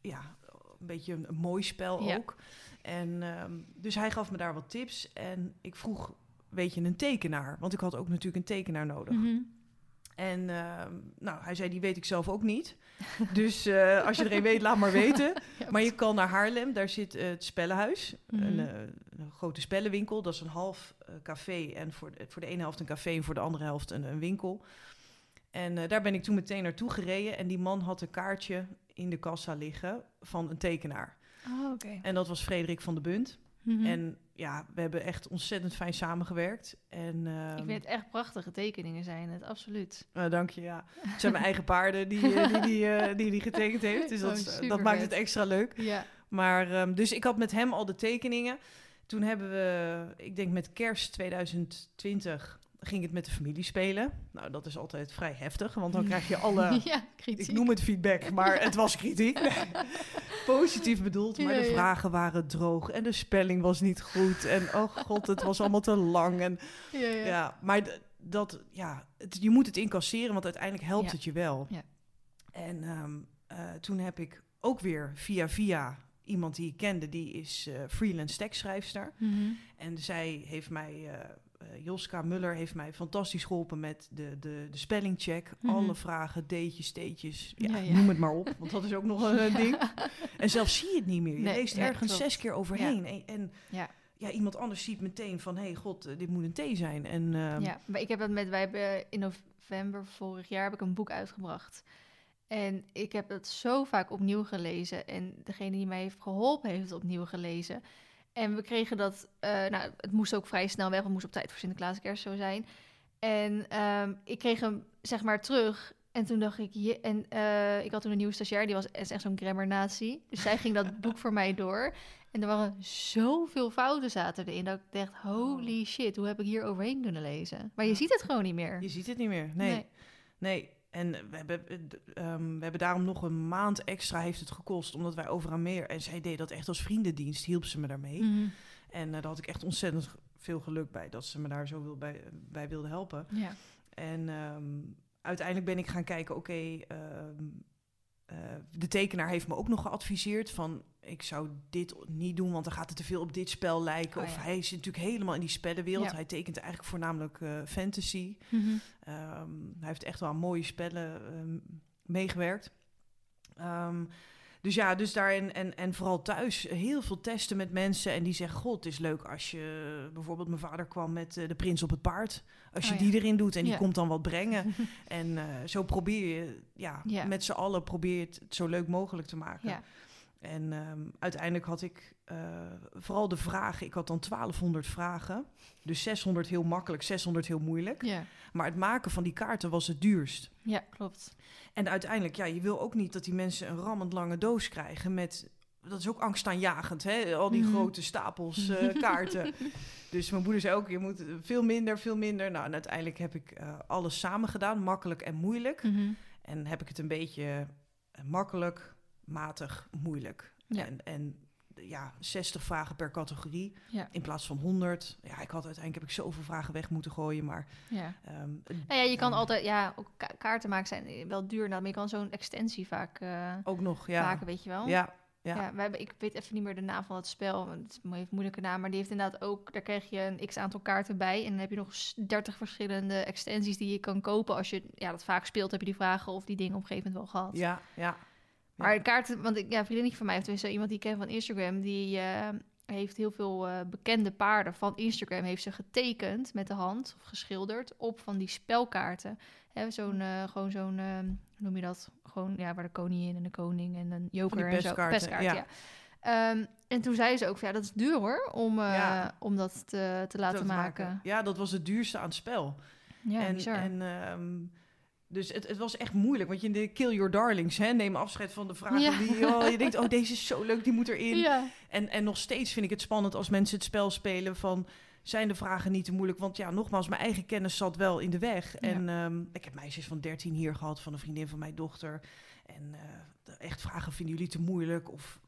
ja, een beetje een, een mooi spel Ja. ook. En ehm, dus hij gaf me daar wat tips. En ik vroeg, weet je, een tekenaar? Want ik had ook natuurlijk een tekenaar nodig. Mhm. En ehm, nou, hij zei, die weet ik zelf ook niet. Dus eh, als je er een weet, laat maar weten. Maar je kan naar Haarlem, daar zit eh, het Spellenhuis. Mhm. Een, een grote spellenwinkel. Dat is een half café. En voor de, voor de ene helft een café en voor de andere helft een, een winkel. En daar ben ik toen meteen naartoe gereden. En die man had een kaartje in de kassa liggen van een tekenaar. Oh. En dat was Frederik van de Bunt. Mhm. En ja, we hebben echt ontzettend fijn samengewerkt. En, ehm, ik vind het echt prachtige tekeningen zijn het, absoluut. eh, dank je, ja. Het zijn mijn eigen paarden die eh, die, die, eh, die, die getekend heeft. Dus Oh, dat, is- dat maakt het extra leuk. Ja. Maar ehm, dus ik had met hem al de tekeningen. Toen hebben we, ik denk met kerst 2020, ging het met de familie spelen. Nou, dat is altijd vrij heftig, want dan krijg je alle, ja, kritiek. ik noem het feedback, maar het was kritiek. Positief bedoeld, maar de vragen waren droog en de spelling was niet goed. En oh god, het was allemaal te lang. En Ja, ja. ja, maar dat, ja, het, je moet het incasseren, want uiteindelijk helpt het je wel. Ja. En ehm, eh, toen heb ik ook weer via via iemand die ik kende, die is eh, freelance tekstschrijfster. Mhm. En zij heeft mij, eh, Joska Muller heeft mij fantastisch geholpen met de, de, de spellingcheck. Mhm. Alle vragen, deetjes, steetjes, ja, Ja, ja. noem het maar op, want dat is ook nog een eh, ding. En zelfs zie je het niet meer. Je Nee, leest ergens zes keer overheen. En, en Ja. iemand anders ziet meteen van, hé hey, god, eh, dit moet een T zijn. En, ehm, Ja, maar ik heb dat met, wij hebben in november vorig jaar heb ik een boek uitgebracht. En ik heb het zo vaak opnieuw gelezen. En degene die mij heeft geholpen, heeft het opnieuw gelezen. En we kregen dat, eh, nou, het moest ook vrij snel weg. Het moest op tijd voor Sinterklaas en kerst zo zijn. En ehm, ik kreeg hem, zeg maar, terug. En toen dacht ik, je, en eh, ik had toen een nieuwe stagiair, die was is echt zo'n grammar-nazi. Dus zij ging dat boek voor mij door. En er waren zoveel fouten zaten erin, dat ik dacht, holy shit, hoe heb ik hier overheen kunnen lezen? Maar je ziet het gewoon niet meer. Je ziet het niet meer. Nee. Nee. En we hebben, eh, ehm, we hebben daarom nog een maand extra heeft het gekost, omdat wij overal meer. En zij deed dat echt als vriendendienst, hielp ze me daarmee. Mhm. En uh, daar had ik echt ontzettend veel geluk bij dat ze me daar zo wil bij, bij wilde helpen. Ja. En um, uiteindelijk ben ik gaan kijken, oké, okay, um, uh, de tekenaar heeft me ook nog geadviseerd van ik zou dit niet doen, want dan gaat het te veel op dit spel lijken. Oh, of ja. hij is natuurlijk helemaal in die spellenwereld. Ja. Hij tekent eigenlijk voornamelijk uh, fantasy. Mhm. Um, hij heeft echt wel mooie spellen um, meegewerkt. Um, dus ja, dus daarin en, en vooral thuis heel veel testen met mensen. En die zeggen, god, het is leuk als je... Bijvoorbeeld mijn vader kwam met uh, de prins op het paard. Als je Oh, die erin doet en die Ja. komt dan wat brengen. en uh, zo probeer je, ja, met z'n allen probeer je het zo leuk mogelijk te maken. En um, uiteindelijk had ik uh, vooral de vragen. Ik had dan 1200 vragen. Dus 600 heel makkelijk, 600 heel moeilijk. Ja. Maar het maken van die kaarten was het duurst. ja, klopt. En uiteindelijk, ja, je wil ook niet dat die mensen een rammend lange doos krijgen met... Dat is ook angstaanjagend, hè? Al die Mhm. grote stapels uh, kaarten. dus mijn moeder zei ook, je moet veel minder, veel minder. Nou, en uiteindelijk heb ik uh, alles samen gedaan, makkelijk en moeilijk. Mhm. En heb ik het een beetje makkelijk, matig, moeilijk. Ja. En, en ja, 60 vragen per categorie Ja. in plaats van 100. Ja, ik had uiteindelijk heb ik zoveel vragen weg moeten gooien, maar... Ja. Um, Nou ja, je kan altijd, ja, ook ka- kaarten maken zijn wel duur, nou, maar je kan zo'n extensie vaak uh, ook nog, ja. maken, weet je wel. Ja, ja. Ja, we hebben, ik weet even niet meer de naam van het spel, het heeft een moeilijke naam, maar die heeft inderdaad ook, daar krijg je een x aantal kaarten bij en dan heb je nog 30 verschillende extensies die je kan kopen als je ja, dat vaak speelt, heb je die vragen of die dingen op een gegeven moment wel gehad. Ja, ja. Maar kaarten, want ik, ja, een vriendinnetje van mij, of tenminste iemand die ik ken van Instagram, die uh, heeft heel veel uh, bekende paarden van Instagram, heeft ze getekend met de hand, of geschilderd, op van die spelkaarten. Zo'n, uh, gewoon zo'n, hoe noem je dat? Gewoon, ja, waar de koningin en de koning en een joker en zo. Pestkaart, ja. ja. Um, en toen zei ze ook, ja, dat is duur hoor, om, ja. om dat te, te laten dat maken. maken. Ja, dat was het duurste aan het spel. Ja, en, bizar. En, um, dus het, het, was echt moeilijk, want je in de Kill Your Darlings, hè, neem afscheid van de vragen Ja. die oh, je denkt, oh, deze is zo leuk, die moet erin. Ja. En, en nog steeds vind ik het spannend als mensen het spel spelen van, zijn de vragen niet te moeilijk? Want ja, nogmaals, mijn eigen kennis zat wel in de weg. Ja. En um, ik heb meisjes van 13 hier gehad, van een vriendin van mijn dochter. En uh, echt vragen, vinden jullie te moeilijk? Of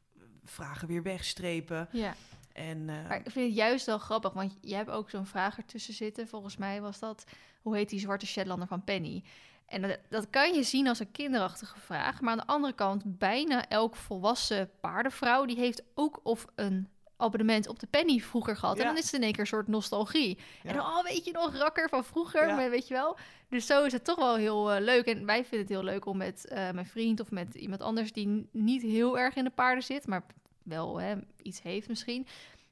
vragen weer wegstrepen. Ja. En, uh, maar ik vind het juist wel grappig, want je hebt ook zo'n vraag ertussen zitten. Volgens mij was dat, hoe heet die zwarte Shetlander van Penny? En dat, dat, kan je zien als een kinderachtige vraag. Maar aan de andere kant, bijna elk volwassen paardenvrouw... die heeft ook of een abonnement op de Penny vroeger gehad. Ja. En dan is het in één keer een soort nostalgie. Ja. En dan, oh, weet je nog, rakker van vroeger, Ja. maar weet je wel. Dus zo is het toch wel heel uh, leuk. En wij vinden het heel leuk om met uh, mijn vriend of met iemand anders... die niet heel erg in de paarden zit, maar wel hè, iets heeft misschien...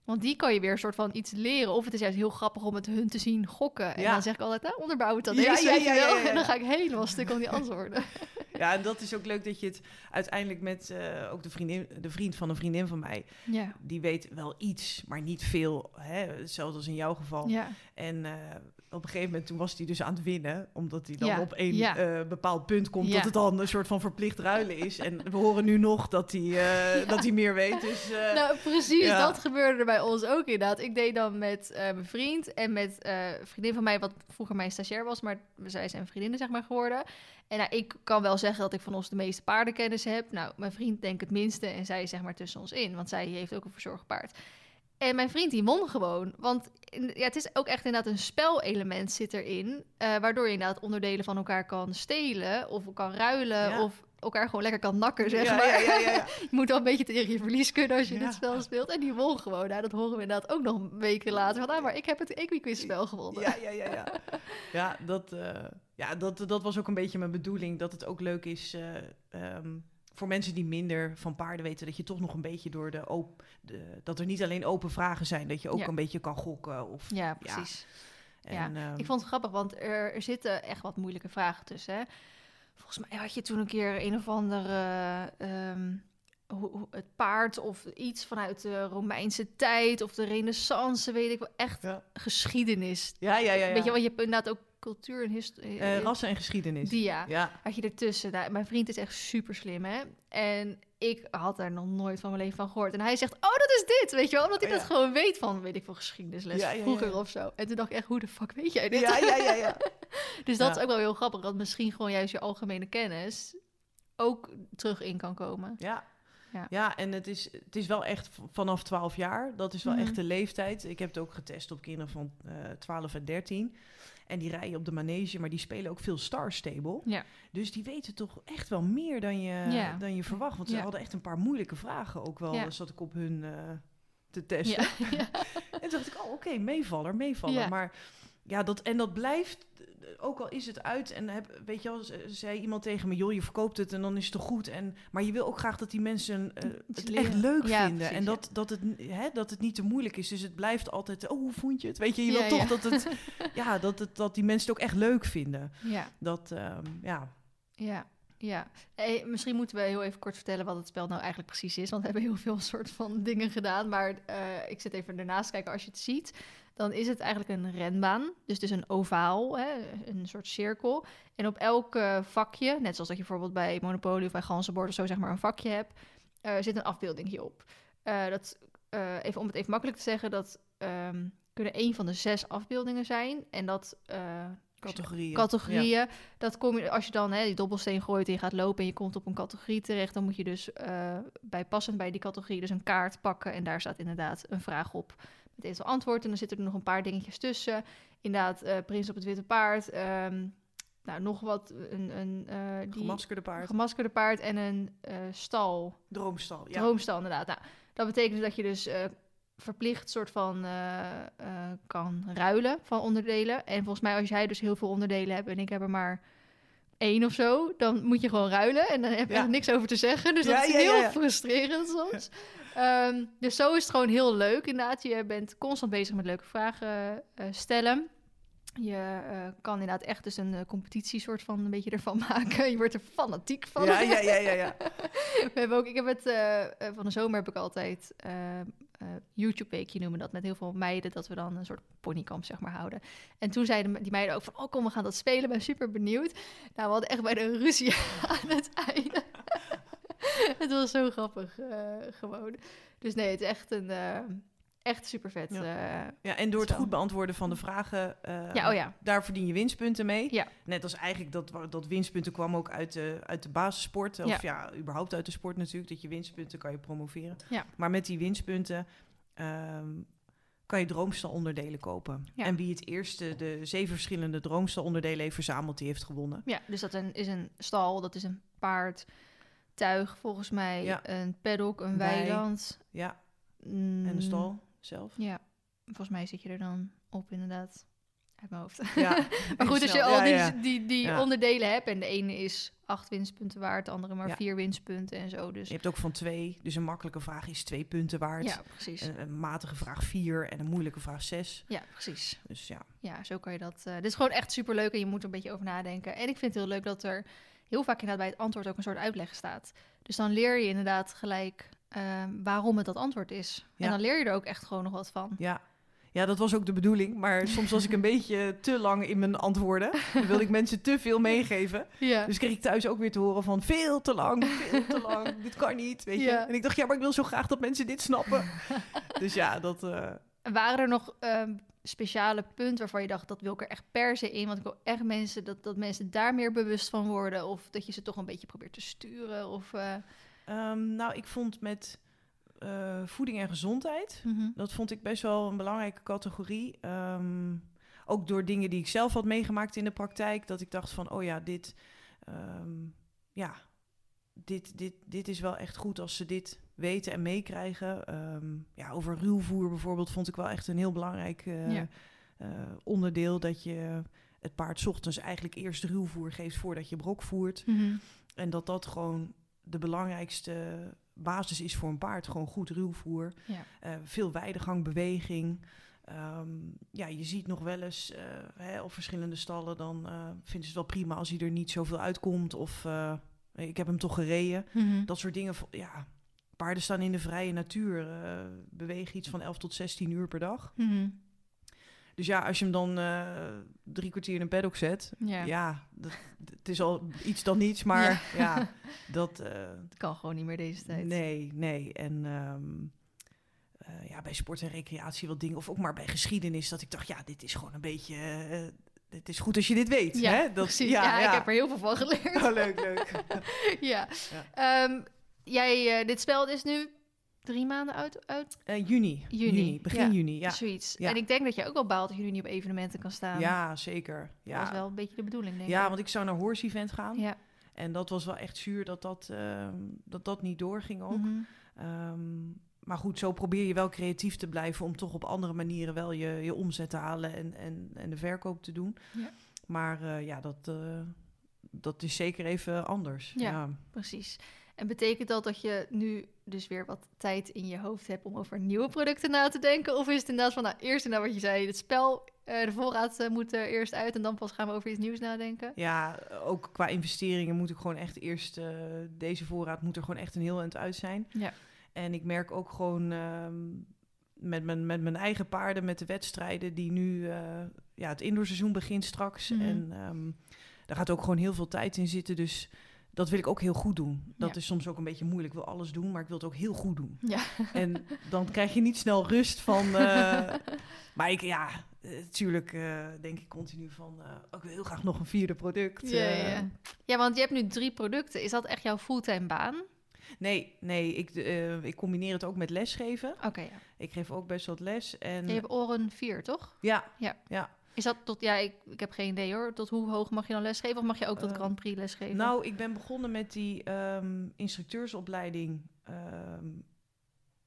Want die kan je weer een soort van iets leren. Of het is juist heel grappig om het hun te zien gokken. En Ja. dan zeg ik altijd, nou, onderbouw het dan Ja, eens, ja. En dan ga ik helemaal stuk om die antwoorden. Ja, en dat is ook leuk dat je het uiteindelijk met uh, ook de, vriendin, de vriend van een vriendin van mij, ja. die weet wel iets, maar niet veel. Hè? Hetzelfde als in jouw geval. Ja. En uh, op een gegeven moment toen was hij dus aan het winnen, omdat hij dan Ja, op één ja. uh, bepaald punt komt Ja. dat het dan een soort van verplicht ruilen is. En we horen nu nog dat hij, uh, dat hij meer weet. Dus, uh, Nou, precies, dat gebeurde er bij ons ook inderdaad. Ik deed dan met mijn vriend en met een vriendin van mij, wat vroeger mijn stagiair was, maar zij zijn vriendinnen zeg maar geworden. En nou, ik kan wel zeggen dat ik van ons de meeste paardenkennis heb. Nou, mijn vriend denk het minste en zij zeg maar tussen ons in, want zij heeft ook een verzorgd paard. En mijn vriend die won gewoon. Want ja, het is ook echt inderdaad een spelelement zit erin. Uh, waardoor je inderdaad onderdelen van elkaar kan stelen of kan ruilen Ja. of elkaar gewoon lekker kan nakken, zeg Ja, maar. ja, ja, ja, ja. je moet wel een beetje tegen je verlies kunnen als je dit spel speelt. En die won gewoon. Nou, dat horen we inderdaad ook nog weken later. Van, ah, maar ik heb het Equiquiz-spel gewonnen. Ja, ja, ja, ja. Ja, dat, uh, ja dat, dat was ook een beetje mijn bedoeling. Dat het ook leuk is uh, um, voor mensen die minder van paarden weten... dat je toch nog een beetje door de, op, de dat er niet alleen open vragen zijn... dat je ook Ja. een beetje kan gokken. Of, Ja, precies. En, ja. um, Ik vond het grappig, want er, er zitten echt wat moeilijke vragen tussen. Hè? Volgens mij had je toen een keer een of andere... um, het paard of iets vanuit de Romeinse tijd of de renaissance, weet ik wel. Echt Ja. geschiedenis. ja, ja, ja. ja. Weet je, want je hebt inderdaad ook cultuur en historie. Uh, rassen en geschiedenis. Die ja. ja. had je ertussen. Nou, mijn vriend is echt super slim, hè? En ik had daar nog nooit van mijn leven van gehoord. En hij zegt, oh, dat is dit, weet je wel? Omdat hij Oh, dat gewoon weet van, weet ik veel, geschiedenisles Ja, vroeger of zo. En toen dacht ik echt, hoe de fuck weet jij dit? Ja, ja, ja, ja. dus dat is ook wel heel grappig, dat misschien gewoon juist je algemene kennis ook terug in kan komen. Ja, Ja. Ja, en het is, het is wel echt vanaf 12 jaar. Dat is wel Mhm. echt de leeftijd. Ik heb het ook getest op kinderen van eh 12 en 13. En die rijden op de manege, maar die spelen ook veel Star Stable. Ja. Dus die weten toch echt wel meer dan je, Ja. dan je verwacht. Want ze Ja. hadden echt een paar moeilijke vragen ook wel. Zat ik op hun eh, te testen. En toen dacht ik, oh oké, meevaller, meevaller. Maar ja, dat, en dat blijft, ook al is het uit en heb, weet je wel, ze- zei iemand tegen me, joh, je verkoopt het en dan is het toch goed. En, maar je wil ook graag dat die mensen eh, het leren. echt leuk Ja, vinden. precies, en dat, dat, het, hè, dat het niet te moeilijk is. Dus het blijft altijd, oh, hoe vond je het? Weet je, je Ja, wil toch dat, het, ja, dat, het, dat die mensen het ook echt leuk vinden. ja. Dat, ehm, ja, Ja, ja. Eh, misschien moeten we heel even kort vertellen wat het spel nou eigenlijk precies is. Want we hebben heel veel soort van dingen gedaan. Maar eh, ik zit even ernaast kijken. Als je het ziet, dan is het eigenlijk een renbaan. Dus het is een ovaal, hè, een soort cirkel. En op elk eh, vakje, net zoals dat je bijvoorbeeld bij Monopoly of bij Ganzenbord of zo zeg maar een vakje hebt, eh, zit een afbeelding op. Eh, dat, even om het even makkelijk te zeggen, dat ehm, kunnen een van de zes afbeeldingen zijn. En dat categorieën. categorieën. Dat kom je, als je dan hè, die dobbelsteen gooit en je gaat lopen en je komt op een categorie terecht, dan moet je dus bij passend bij die categorie dus een kaart pakken. En daar staat inderdaad een vraag op met eventueel antwoord. En dan zitten er nog een paar dingetjes tussen. Inderdaad, eh, Prins op het Witte Paard. ehm, nou, nog wat. Een, een, eh, die Gemaskerde paard. gemaskerde paard en een eh, stal. Droomstal, ja. Droomstal, inderdaad. Nou, dat betekent dus dat je dus verplicht soort van kan ruilen van onderdelen. En volgens mij als jij dus heel veel onderdelen hebt en ik heb er maar één of zo, dan moet je gewoon ruilen en dan heb je Ja. er niks over te zeggen. Dus Ja, dat is ja, heel frustrerend soms. Ehm, dus zo is het gewoon heel leuk inderdaad. Je bent constant bezig met leuke vragen eh, stellen. Je eh, kan inderdaad echt dus een eh, competitie soort van een beetje ervan maken. Je wordt er fanatiek van. Ja, ja, ja, ja, ja. We hebben ook, ik heb het van de zomer heb ik altijd eh, eh, YouTube weekje noemen dat met heel veel meiden dat we dan een soort ponykamp zeg maar houden. En toen zeiden die meiden ook van oh kom we gaan dat spelen, ben super benieuwd. Nou we hadden echt bij de ruzie aan het einde. het was zo grappig eh, gewoon. Dus nee, het is echt een eh, echt super vet. Ja. Ja, en door het goed beantwoorden van de vragen, eh, ja, oh ja. daar verdien je winstpunten mee. Ja. Net als eigenlijk dat, dat winstpunten kwam ook uit de, uit de basissport. Of ja. überhaupt uit de sport natuurlijk. Dat je winstpunten kan je promoveren. Ja. Maar met die winstpunten ehm, kan je droomstalonderdelen kopen. Ja. En wie het eerste de zeven verschillende droomstalonderdelen heeft verzameld, die heeft gewonnen. Ja, dus dat een, is een stal, dat is een paard, tuig volgens mij, Ja. een paddock, een Wei. weiland. Ja, Mm, en de stal zelf. Ja, volgens mij zit je er dan op inderdaad. Uit mijn hoofd. Ja, maar goed, als je al Ja, die, die, die onderdelen hebt... en de ene is acht winstpunten waard, de andere maar vier winstpunten en zo. Dus Je hebt ook van twee. Dus een makkelijke vraag is twee punten waard. ja, precies. Een, een matige vraag vier en een moeilijke vraag zes. Ja, precies. Dus ja, Ja, zo kan je dat... eh dit is gewoon echt superleuk en je moet er een beetje over nadenken. En ik vind het heel leuk dat er heel vaak inderdaad bij het antwoord ook een soort uitleg staat. Dus dan leer je inderdaad gelijk eh, waarom het dat antwoord is. Ja. En dan leer je er ook echt gewoon nog wat van. Ja. ja, dat was ook de bedoeling. Maar soms was ik een beetje te lang in mijn antwoorden. Dan wilde ik mensen te veel meegeven. Ja. Dus kreeg ik thuis ook weer te horen van veel te lang, veel te lang. dit kan niet, weet je. Ja. En ik dacht, ja, maar ik wil zo graag dat mensen dit snappen. dus ja, dat... eh, En waren er nog ehm, speciale punten waarvan je dacht, dat wil ik er echt per se in? Want ik wil echt mensen, dat, dat mensen daar meer bewust van worden. Of dat je ze toch een beetje probeert te sturen. Of, eh, ehm, nou, ik vond met eh, voeding en gezondheid... mhm. Dat vond ik best wel een belangrijke categorie. Ehm, ook door dingen die ik zelf had meegemaakt in de praktijk. Dat ik dacht van, oh ja, dit, ehm, ja, dit, dit, dit is wel echt goed als ze dit weten en meekrijgen. Ehm, ja, over ruwvoer bijvoorbeeld vond ik wel echt een heel belangrijk eh, Ja. eh, onderdeel. Dat je het paard 's ochtends eigenlijk eerst ruwvoer geeft voordat je brok voert. Mhm. En dat dat gewoon de belangrijkste basis is voor een paard. Gewoon goed ruwvoer. Ja. Eh, veel weidegang, beweging. Ehm, ja, je ziet nog wel eens hè, op verschillende stallen... dan vinden ze het wel prima als hij er niet zoveel uitkomt. Of ik heb hem toch gereden. Mhm. Dat soort dingen. Ja, paarden staan in de vrije natuur. eh, bewegen iets van 11 tot 16 uur per dag. Mhm. Dus ja, als je hem dan eh, drie kwartier in een paddock zet... Ja. Ja, dat, het is al iets dan niets, maar ja, dat... Dat kan gewoon niet meer deze tijd. Nee, nee. En ehm, eh, ja, bij sport en recreatie wat dingen. Of ook maar bij geschiedenis. Dat ik dacht, ja, dit is gewoon een beetje... het is goed als je dit weet. Ja, hè? Dat, precies. Ja, ik heb er heel veel van geleerd. Oh, leuk, leuk. ja. Ja. Ehm, jij, eh, dit spel is nu drie maanden uit, uit Eh, juni. Juni, Begin ja. juni, ja. zoiets. Ja. En ik denk dat jij ook wel baalt dat jullie niet op evenementen kan staan. Ja, zeker. Dat Ja. is wel een beetje de bedoeling, denk ja, ik. want ik zou naar Horse Event gaan. Ja. En dat was wel echt zuur dat dat, ehm, dat, dat niet doorging ook. Mhm. Ehm, maar goed, zo probeer je wel creatief te blijven om toch op andere manieren wel je, je omzet te halen en, en, en de verkoop te doen. Ja. Maar eh, ja, dat, eh, dat is zeker even anders. Ja. Ja. Precies. En betekent dat dat je nu dus weer wat tijd in je hoofd hebt om over nieuwe producten na te denken? Of is het inderdaad van, nou, eerst inderdaad wat je zei, het spel, eh, de voorraad moet er eerst uit en dan pas gaan we over iets nieuws nadenken? Ja, ook qua investeringen moet ik gewoon echt eerst... deze voorraad moet er gewoon echt een heel eind uit zijn. Ja. En ik merk ook gewoon ehm, met, mijn, met mijn eigen paarden, met de wedstrijden... die nu... eh, ja, het indoorseizoen begint straks. Mhm. En ehm, daar gaat ook gewoon heel veel tijd in zitten. Dus dat wil ik ook heel goed doen. Dat Ja. is soms ook een beetje moeilijk. Ik wil alles doen, maar ik wil het ook heel goed doen. Ja. En dan krijg je niet snel rust van... eh, maar ik, ja, natuurlijk denk ik continu van... eh, ik wil heel graag nog een vierde product. Ja, eh. ja. ja, want je hebt nu drie producten. Is dat echt jouw fulltime baan? Nee, nee ik, eh, ik combineer het ook met lesgeven. Oké, ja. Ik geef ook best wat les. En Je hebt oren 4, toch? ja, Ja. ja. Is dat tot, ja, ik, ik heb geen idee hoor. Tot hoe hoog mag je dan lesgeven? Of mag je ook tot Eh, Grand Prix lesgeven? Nou, ik ben begonnen met die ehm, instructeursopleiding ehm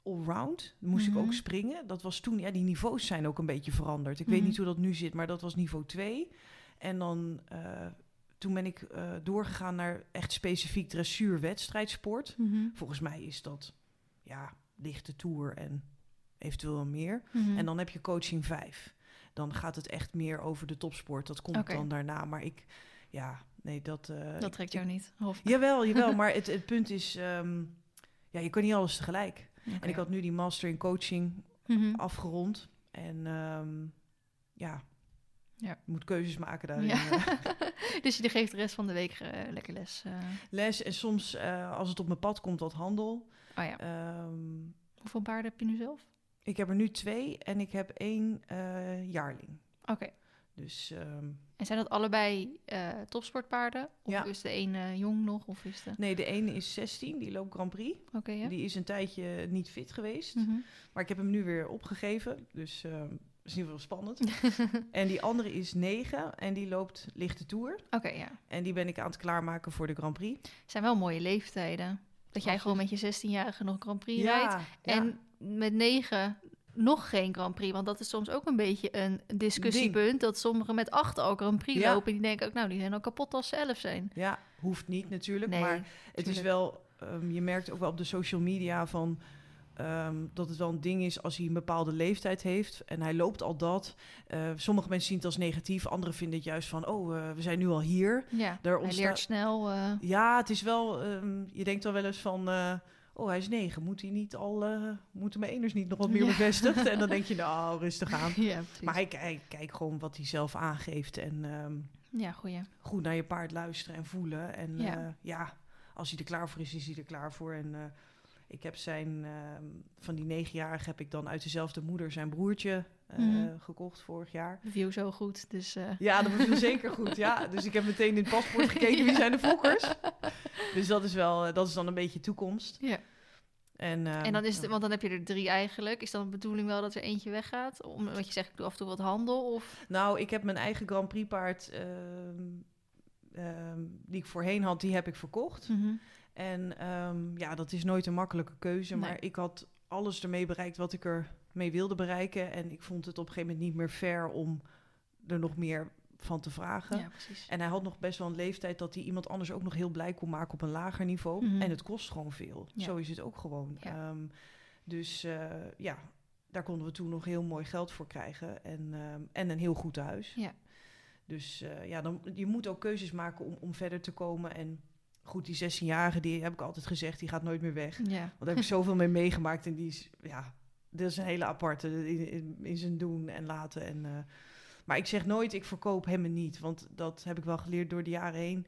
allround. Moest ik Mhm. ook springen. Dat was toen, ja, die niveaus zijn ook een beetje veranderd. Ik weet Mhm. niet hoe dat nu zit, maar dat was niveau 2. En dan, eh, toen ben ik eh, doorgegaan naar echt specifiek dressuur wedstrijdsport. Mhm. Volgens mij is dat, ja, lichte tour en eventueel meer. Mhm. En dan heb je coaching 5. Dan gaat het echt meer over de topsport. Dat komt dan daarna. Maar ik, ja, nee, dat... eh, dat ik- trekt jou niet. Of... Jawel, jawel. maar het, het punt is, ehm, ja, je kan niet alles tegelijk. En ik had nu die master in coaching Mhm. afgerond. En ehm, ja, Ja. je moet keuzes maken daarin. Ja. dus je geeft de rest van de week eh, lekker les. eh. Les en soms, eh, als het op mijn pad komt, wat handel. Oh ja. Ehm, Hoeveel paarden heb je nu zelf? ik heb er nu twee en ik heb één jaarling. Oké. Dus ehm, En zijn dat allebei topsportpaarden? Of Ja. is de een jong nog? Of is de... nee, de ene is 16, die loopt Grand Prix. Oké, ja. Die is een tijdje niet fit geweest. Mhm. Maar ik heb hem nu weer opgegeven. Dus dat is in ieder geval spannend. en die andere is 9 en die loopt lichte tour. Oké, ja. En die ben ik aan het klaarmaken voor de Grand Prix. zijn wel mooie leeftijden. Dat jij gewoon met je 16-jarige nog Grand Prix rijdt. ja. En met negen nog geen Grand Prix. Want dat is soms ook een beetje een discussiepunt. Dat sommigen met acht al Grand Prix Ja. lopen. En die denken ook, nou, die zijn al kapot als ze elf zijn. ja, hoeft niet natuurlijk. Nee, maar het is wel, ehm, je merkt ook wel op de social media van. Ehm, dat het wel een ding is als hij een bepaalde leeftijd heeft en hij loopt al dat. Eh, sommige mensen zien het als negatief, anderen vinden het juist van, oh, eh, we zijn nu al hier. Ja, Daar hij leert snel. eh, Ja, het is wel, ehm, je denkt dan wel eens van, oh, hij is negen, moet hij niet al, moeten mijn eners niet nog wat meer Ja. bevestigd? En dan denk je, nou, rustig aan. ja. Maar hij kijkt kijk gewoon wat hij zelf aangeeft en ehm, Ja, goeie. goed naar je paard luisteren en voelen. En Ja. ja, ja als hij er klaar voor is, is hij er klaar voor. En ik heb zijn, ehm, van die negenjarige heb ik dan uit dezelfde moeder zijn broertje eh, Mhm. gekocht vorig jaar. De view zo goed, dus... eh, Ja, dat beviel zeker goed. Ja, dus ik heb meteen in het paspoort gekeken wie zijn de fokkers. Dus dat is wel, eh, dat is dan een beetje toekomst. Ja. En, ehm, en dan is het, want dan heb je er drie eigenlijk. Is dan de bedoeling wel dat er eentje weggaat? Omdat je zegt, ik doe af en toe wat handel? Of... Nou, ik heb mijn eigen Grand Prix paard, ehm, die ik voorheen had, die heb ik verkocht. Mhm. En ehm, ja, dat is nooit een makkelijke keuze. Nee. Maar ik had alles ermee bereikt wat ik er mee wilde bereiken. En ik vond het op een gegeven moment niet meer fair om er nog meer van te vragen. Ja. En hij had nog best wel een leeftijd dat hij iemand anders ook nog heel blij kon maken op een lager niveau. Mhm. En het kost gewoon veel. Ja. Zo is het ook gewoon. Ja. Ehm, dus eh, ja, daar konden we toen nog heel mooi geld voor krijgen. En, ehm, en een heel goed huis. Ja. Dus eh, ja, dan, je moet ook keuzes maken om, om verder te komen. En goed, die 16-jarige, die heb ik altijd gezegd, die gaat nooit meer weg. Ja. Want daar heb ik zoveel mee meegemaakt. En die is, ja, dat is een hele aparte in, in, in zijn doen en laten. En, eh, maar ik zeg nooit, ik verkoop hem niet. Want dat heb ik wel geleerd door de jaren heen.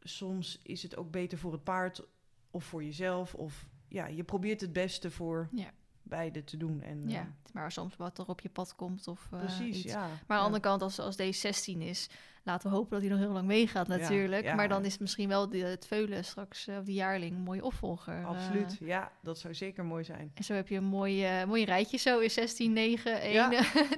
Soms is het ook beter voor het paard of voor jezelf. Of ja, je probeert het beste voor Ja. beide te doen. En, ja, maar soms wat er op je pad komt of eh, precies, iets. ja. Maar aan de ja. andere kant, als, als deze 16 is, Laten we hopen dat hij nog heel lang meegaat natuurlijk. ja. Maar dan is het misschien wel de, het veulen straks, eh, of de jaarling, een mooie opvolger. eh. Absoluut. Ja, dat zou zeker mooi zijn. en zo heb je een mooi, mooi rijtje zo in 16, 9, 1.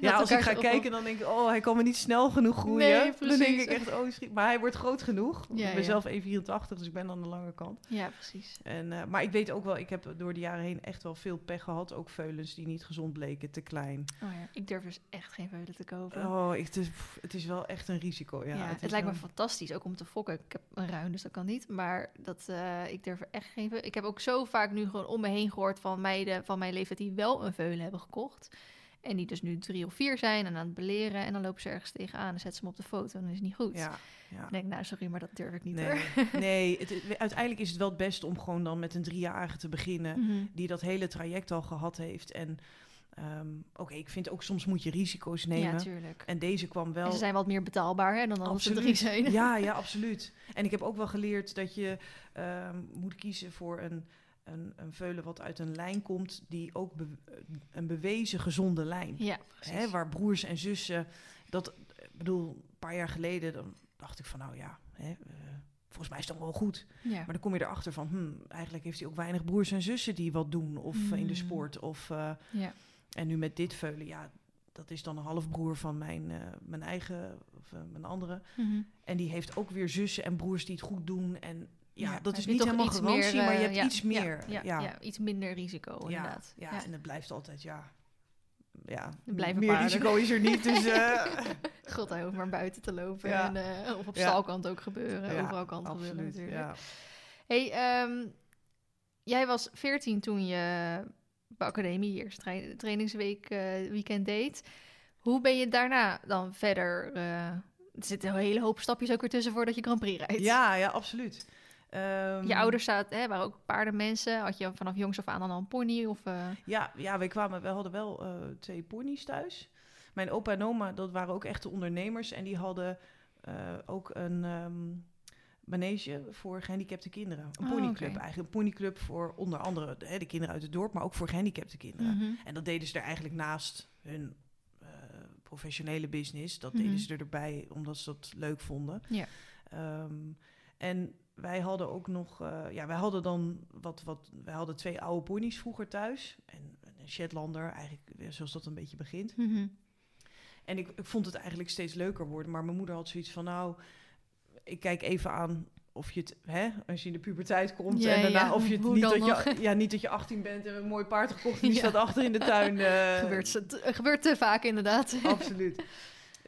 Ja. als ik ga kijken, dan denk ik, oh, hij kan me niet snel genoeg groeien. Nee, dan denk precies. ik echt, oh, schiet. Maar hij wordt groot genoeg. Ja, ik ben zelf 1,84, dus ik ben aan de lange kant. Ja, precies. En, maar ik weet ook wel, ik heb door de jaren heen echt wel veel pech gehad. Ook veulens die niet gezond bleken, te klein. Oh ja, ik durf dus echt geen veulen te kopen. Oh, ik, het, is, pff, het is wel echt een risico. Ja, Ja, het, lijkt me fantastisch, ook om te fokken. Ik heb een ruin, dus dat kan niet. Maar dat, eh, ik durf er echt geen. Ik heb ook zo vaak nu gewoon om me heen gehoord van meiden van mijn leeftijd die wel een veulen hebben gekocht. En die dus nu drie of vier zijn en aan het beleren. En dan lopen ze ergens tegenaan en zetten ze hem op de foto en dan is het niet goed. Ja, ja. Dan denk ik, nou sorry, maar dat durf ik niet Nee, hoor. nee het, het- uiteindelijk is het wel het beste om gewoon dan met een driejarige te beginnen. Mhm. Die dat hele traject al gehad heeft. En ehm, oké, ik vind ook soms moet je risico's nemen. Ja, tuurlijk. en deze kwam wel... En ze zijn wat meer betaalbaar hè, dan als ze drie zijn. Ja, ja, absoluut. En ik heb ook wel geleerd dat je ehm, moet kiezen voor een, een, een veulen wat uit een lijn komt die ook be- een bewezen gezonde lijn. Ja. Hè, waar broers en zussen, dat, ik bedoel, een paar jaar geleden dan dacht ik van nou ja, hè, eh, volgens mij is het dan wel goed. ja. Maar dan kom je erachter van, hmm, eigenlijk heeft hij ook weinig broers en zussen die wat doen of eh, in de Mm. sport. Of, eh, ja. En nu met dit veulen, ja, dat is dan een halfbroer van mijn, eh, mijn eigen, of eh, mijn andere. Mhm. En die heeft ook weer zussen en broers die het goed doen. En ja, Ja, dat is niet helemaal garantie, meer, maar je eh, hebt ja, iets meer. Ja, ja, iets minder risico inderdaad. ja, en het blijft altijd, ja. Ja, Er meer paarden. risico is er niet. Dus God, hij hoeft maar buiten te lopen. En, of op stalkant ook gebeuren. Overal kan gebeuren absoluut. natuurlijk. Ja. Hey, ehm, jij was 14 toen je academie hier tra trainingsweek eh, weekend deed. Hoe ben je daarna dan verder? eh, er zitten een hele hoop stapjes ook weer tussen voordat je Grand Prix rijdt. ja, ja, absoluut. Ehm, Je ouders zaten, hè, waren ook paardenmensen. Had je vanaf jongs af aan dan al een pony? Of, eh, Ja, ja wij kwamen, we hadden wel twee ponies thuis. Mijn opa en oma, dat waren ook echte ondernemers. En die hadden ook een ehm, manege voor gehandicapte kinderen. Een Oh, ponyclub eigenlijk. Een ponyclub voor onder andere de, hè, de kinderen uit het dorp, maar ook voor gehandicapte kinderen. mhm. En dat deden ze er eigenlijk naast hun eh, professionele business. Dat Mhm. deden ze erbij omdat ze dat leuk vonden. Ja. Ehm, en wij hadden ook nog, eh, ja, wij hadden dan wat, wat, wij hadden twee oude ponies vroeger thuis. En een Shetlander, eigenlijk weer zoals dat een beetje begint. Mhm. En ik, ik vond het eigenlijk steeds leuker worden. Maar mijn moeder had zoiets van, nou, ik kijk even aan of je het, hè, als je in de puberteit komt. Ja, en daarna ja, of je het niet dat je, ja, niet dat je 18 bent en een mooi paard gekocht en die staat achter in de tuin. eh, gebeurt, ze- t- gebeurt te vaak inderdaad. Absoluut.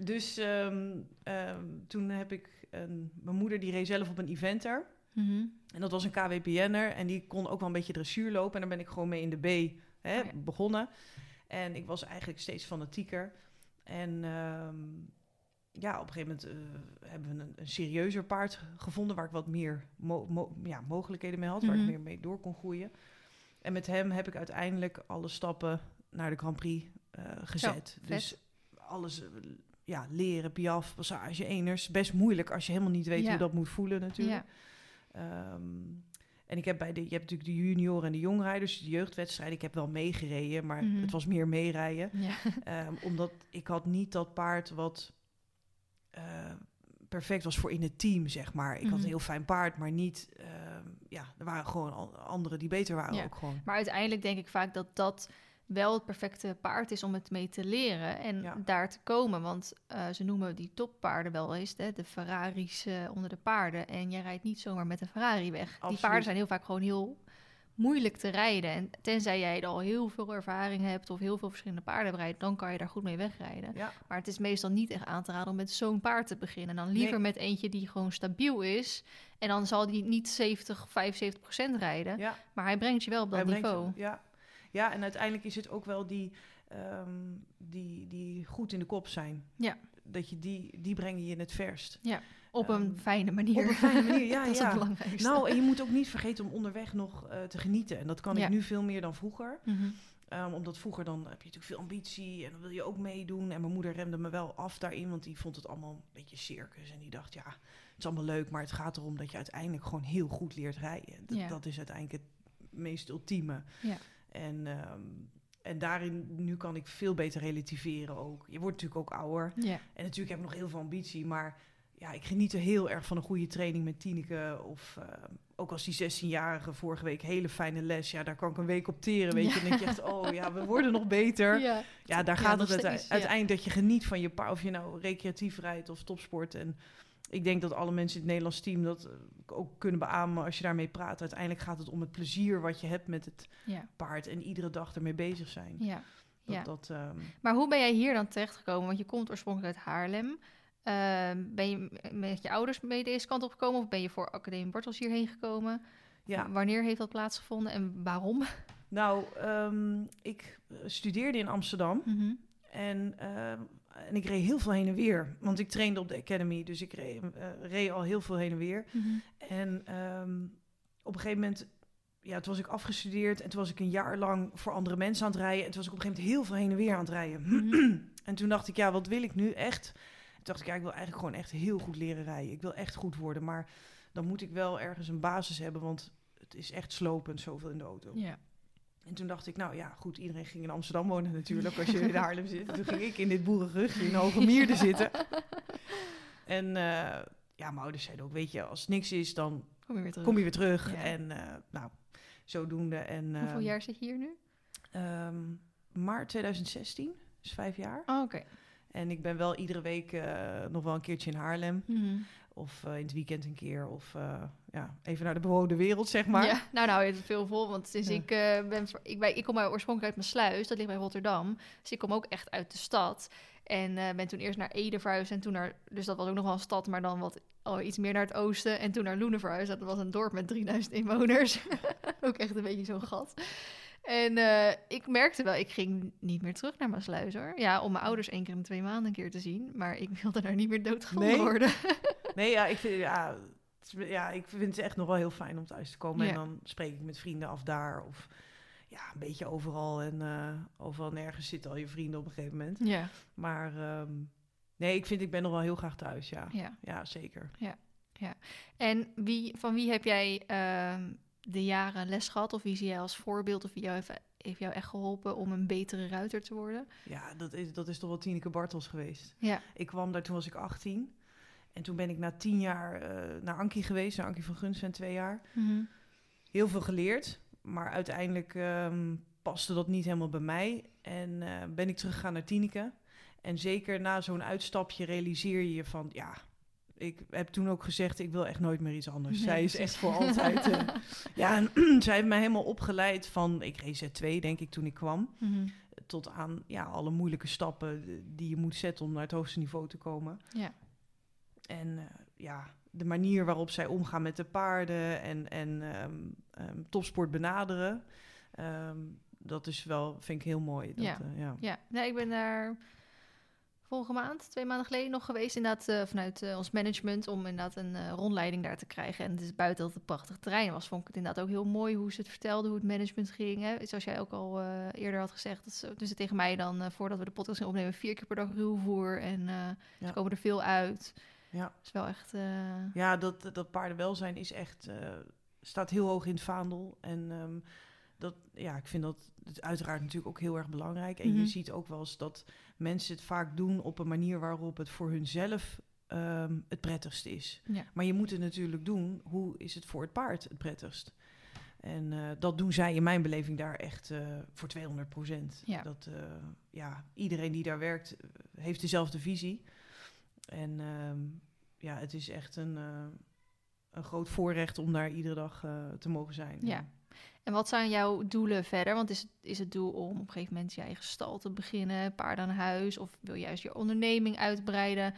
Dus ehm, ehm, toen heb ik een, mijn moeder die reed zelf op een eventer. Mhm. En dat was een KWPN'er en die kon ook wel een beetje dressuur lopen. En daar ben ik gewoon mee in de B hè, Oh begonnen. En ik was eigenlijk steeds fanatieker. En ehm, ja, op een gegeven moment eh, hebben we een, een serieuzer paard gevonden... waar ik wat meer mo- mo- ja, mogelijkheden mee had, waar Mhm. ik meer mee door kon groeien. En met hem heb ik uiteindelijk alle stappen naar de Grand Prix eh, gezet. dus alles eh, ja, leren, piaf, passage, eners. Best moeilijk als je helemaal niet weet Ja. hoe dat moet voelen natuurlijk. Ja. Ehm, en ik heb bij de, je hebt natuurlijk de junior en de jongrijders, de jeugdwedstrijden. Ik heb wel meegereden, maar Mhm. het was meer meerijden. Ehm, omdat ik had niet dat paard wat perfect was voor in het team, zeg maar. Ik had Mhm. een heel fijn paard, maar niet... ehm, ja, er waren gewoon anderen die beter waren Ja. ook gewoon. Maar uiteindelijk denk ik vaak dat dat wel het perfecte paard is om het mee te leren en Ja. daar te komen. Want eh, ze noemen die toppaarden wel eens hè, de Ferraris eh, onder de paarden. En jij rijdt niet zomaar met een Ferrari weg. Die paarden zijn heel vaak gewoon heel moeilijk te rijden. En tenzij jij er al heel veel ervaring hebt of heel veel verschillende paarden rijden, dan kan je daar goed mee wegrijden. Ja, Maar het is meestal niet echt aan te raden om met zo'n paard te beginnen. Dan liever Nee. met eentje die gewoon stabiel is. En dan zal die niet 70, 75 procent rijden. ja. Maar hij brengt je wel op dat Hij brengt- niveau. Ja. ja, en uiteindelijk is het ook wel die, ehm, die, die goed in de kop zijn. Ja. Dat je die, die brengen je in het verst. Op een Ehm, fijne manier. Op een fijne manier, ja, dat is ja. het belangrijkste. Nou, en je moet ook niet vergeten om onderweg nog eh, te genieten. En dat kan Ja. ik nu veel meer dan vroeger. Mhm. Ehm, omdat vroeger dan heb je natuurlijk veel ambitie en dan wil je ook meedoen. En mijn moeder remde me wel af daarin, want die vond het allemaal een beetje circus. En die dacht, ja, het is allemaal leuk, maar het gaat erom dat je uiteindelijk gewoon heel goed leert rijden. Dat, Ja. dat is uiteindelijk het meest ultieme. Ja. En, ehm, en daarin, nu kan ik veel beter relativeren ook. Je wordt natuurlijk ook ouder. Ja. En natuurlijk heb ik nog heel veel ambitie, maar ja, ik geniet er heel erg van een goede training met Tineke. Of eh, ook als die 16-jarige vorige week hele fijne les. Ja, daar kan ik een week op teren. Weet je, dan denk je echt, oh ja, we worden nog beter. Ja, Ja, daar gaat het steeds, uiteindelijk dat je geniet van je paard. Of je nou recreatief rijdt of topsport. En ik denk dat alle mensen in het Nederlands team dat eh, ook kunnen beamen als je daarmee praat. Uiteindelijk gaat het om het plezier wat je hebt met het paard. En iedere dag ermee bezig zijn. ja. Dat, ja. dat, ehm, Maar hoe ben jij hier dan terechtgekomen? Want je komt oorspronkelijk uit Haarlem. Ehm, ben je met je ouders mee deze kant op gekomen? Of ben je voor Academie Bartels hierheen gekomen? ja. Wanneer heeft dat plaatsgevonden en waarom? Nou, ehm, ik studeerde in Amsterdam. Mhm. En, ehm, en ik reed heel veel heen en weer. Want ik trainde op de Academy, dus ik reed, eh, reed al heel veel heen en weer. Mhm. En op een gegeven moment, ja, toen was ik afgestudeerd en toen was ik een jaar lang voor andere mensen aan het rijden. En toen was ik op een gegeven moment heel veel heen en weer aan het rijden. Mhm. en toen dacht ik, ja, wat wil ik nu echt? Dacht ik, ja, ik wil eigenlijk gewoon echt heel goed leren rijden. Ik wil echt goed worden, maar dan moet ik wel ergens een basis hebben, want het is echt slopend zoveel in de auto. Ja. En toen dacht ik, nou ja, goed, iedereen ging in Amsterdam wonen natuurlijk, als je in Haarlem zit. Toen ging ik in dit boerenrug in Hogermierde zitten. En eh, ja, mijn ouders zeiden ook, weet je, als het niks is, dan Kom je weer terug. kom je weer terug. Ja. En eh, nou, zodoende. En, Hoeveel jaar zit je hier nu? ehm, maart 2016, dus vijf jaar. Oh, oké. En ik ben wel iedere week eh, nog wel een keertje in Haarlem. Mhm. Of eh, in het weekend een keer. Of eh, ja, even naar de bewoonde wereld, zeg maar. Ja, nou, nou, je het veel vol. Want sinds Ja. ik ben... Ik, ben, ik kom oorspronkelijk uit mijn sluis. Dat ligt bij Rotterdam. Dus ik kom ook echt uit de stad. En ben toen eerst naar Ede verhuisd. En toen naar... Dus dat was ook nog wel een stad, maar dan wat oh, iets meer naar het oosten. En toen naar Loenen verhuisd. Dat was een dorp met 3000 inwoners. ook echt een beetje zo'n gat. En eh, ik merkte wel, ik ging niet meer terug naar mijn sluis hoor. Ja, om mijn ouders één keer in twee maanden een keer te zien. Maar ik wilde daar niet meer doodgevonden Nee? worden. Nee, ja, ik vind, ja, is- ja, ik vind het echt nog wel heel fijn om thuis te komen. Ja. En dan spreek ik met vrienden af daar. Of ja, een beetje overal. En eh, overal nergens zitten al je vrienden op een gegeven moment. ja, Maar ehm, nee, ik vind ik ben nog wel heel graag thuis, ja. ja. Ja, zeker. En wie, van wie heb jij ehm, de jaren les gehad? Of wie zie jij als voorbeeld? Of wie jou heeft, heeft jou echt geholpen om een betere ruiter te worden? Ja, dat is, dat is toch wel Tineke Bartels geweest. Ja. Ik kwam daar, toen was ik 18. En toen ben ik na tien jaar eh, naar Ankie geweest. Naar Ankie van Gunsven, twee jaar. heel veel geleerd. Maar uiteindelijk ehm, paste dat niet helemaal bij mij. En eh, ben ik teruggegaan naar Tineke. En zeker na zo'n uitstapje realiseer je je van... ja, ik heb toen ook gezegd... ik wil echt nooit meer iets anders. Nee, zij is echt voor altijd... eh, ja, en zij heeft mij helemaal opgeleid van... ik reed Z2, denk ik, toen ik kwam. Mhm. Tot aan ja, alle moeilijke stappen eh, die je moet zetten... om naar het hoogste niveau te komen. Ja. En eh, ja, de manier waarop zij omgaan met de paarden en, en ehm, ehm, topsport benaderen, ehm, dat is wel, vind ik heel mooi. Dat, Ja. ja. Ja, nee, ik ben daar vorige maand, twee maanden geleden nog geweest. Inderdaad, eh, vanuit eh, ons management om inderdaad een eh, rondleiding daar te krijgen. En het is buiten dat het een prachtig terrein was, vond ik het inderdaad ook heel mooi hoe ze het vertelden, hoe het management ging. Hè. Zoals jij ook al eerder had gezegd, dat ze, dus tegen mij dan, voordat we de podcast gaan opnemen, vier keer per dag ruwvoer. En Ja. ze komen er veel uit. Ja. is wel echt... ja, dat, dat paardenwelzijn is echt, staat heel hoog in het vaandel. En ehm, dat, ja, ik vind dat het uiteraard natuurlijk ook heel erg belangrijk. En Mhm. je ziet ook wel eens dat mensen het vaak doen op een manier waarop het voor hunzelf ehm het prettigst is. Ja. Maar je moet het natuurlijk doen, hoe is het voor het paard het prettigst? En eh, dat doen zij in mijn beleving daar echt eh, voor 200 procent. Ja. Dat, eh, ja, iedereen die daar werkt, heeft dezelfde visie. En ehm, ja, het is echt een, een groot voorrecht om daar iedere dag te mogen zijn. Ja. En wat zijn jouw doelen verder? Want is het, is het doel om op een gegeven moment je eigen stal te beginnen, paarden aan huis, of wil je juist je onderneming uitbreiden?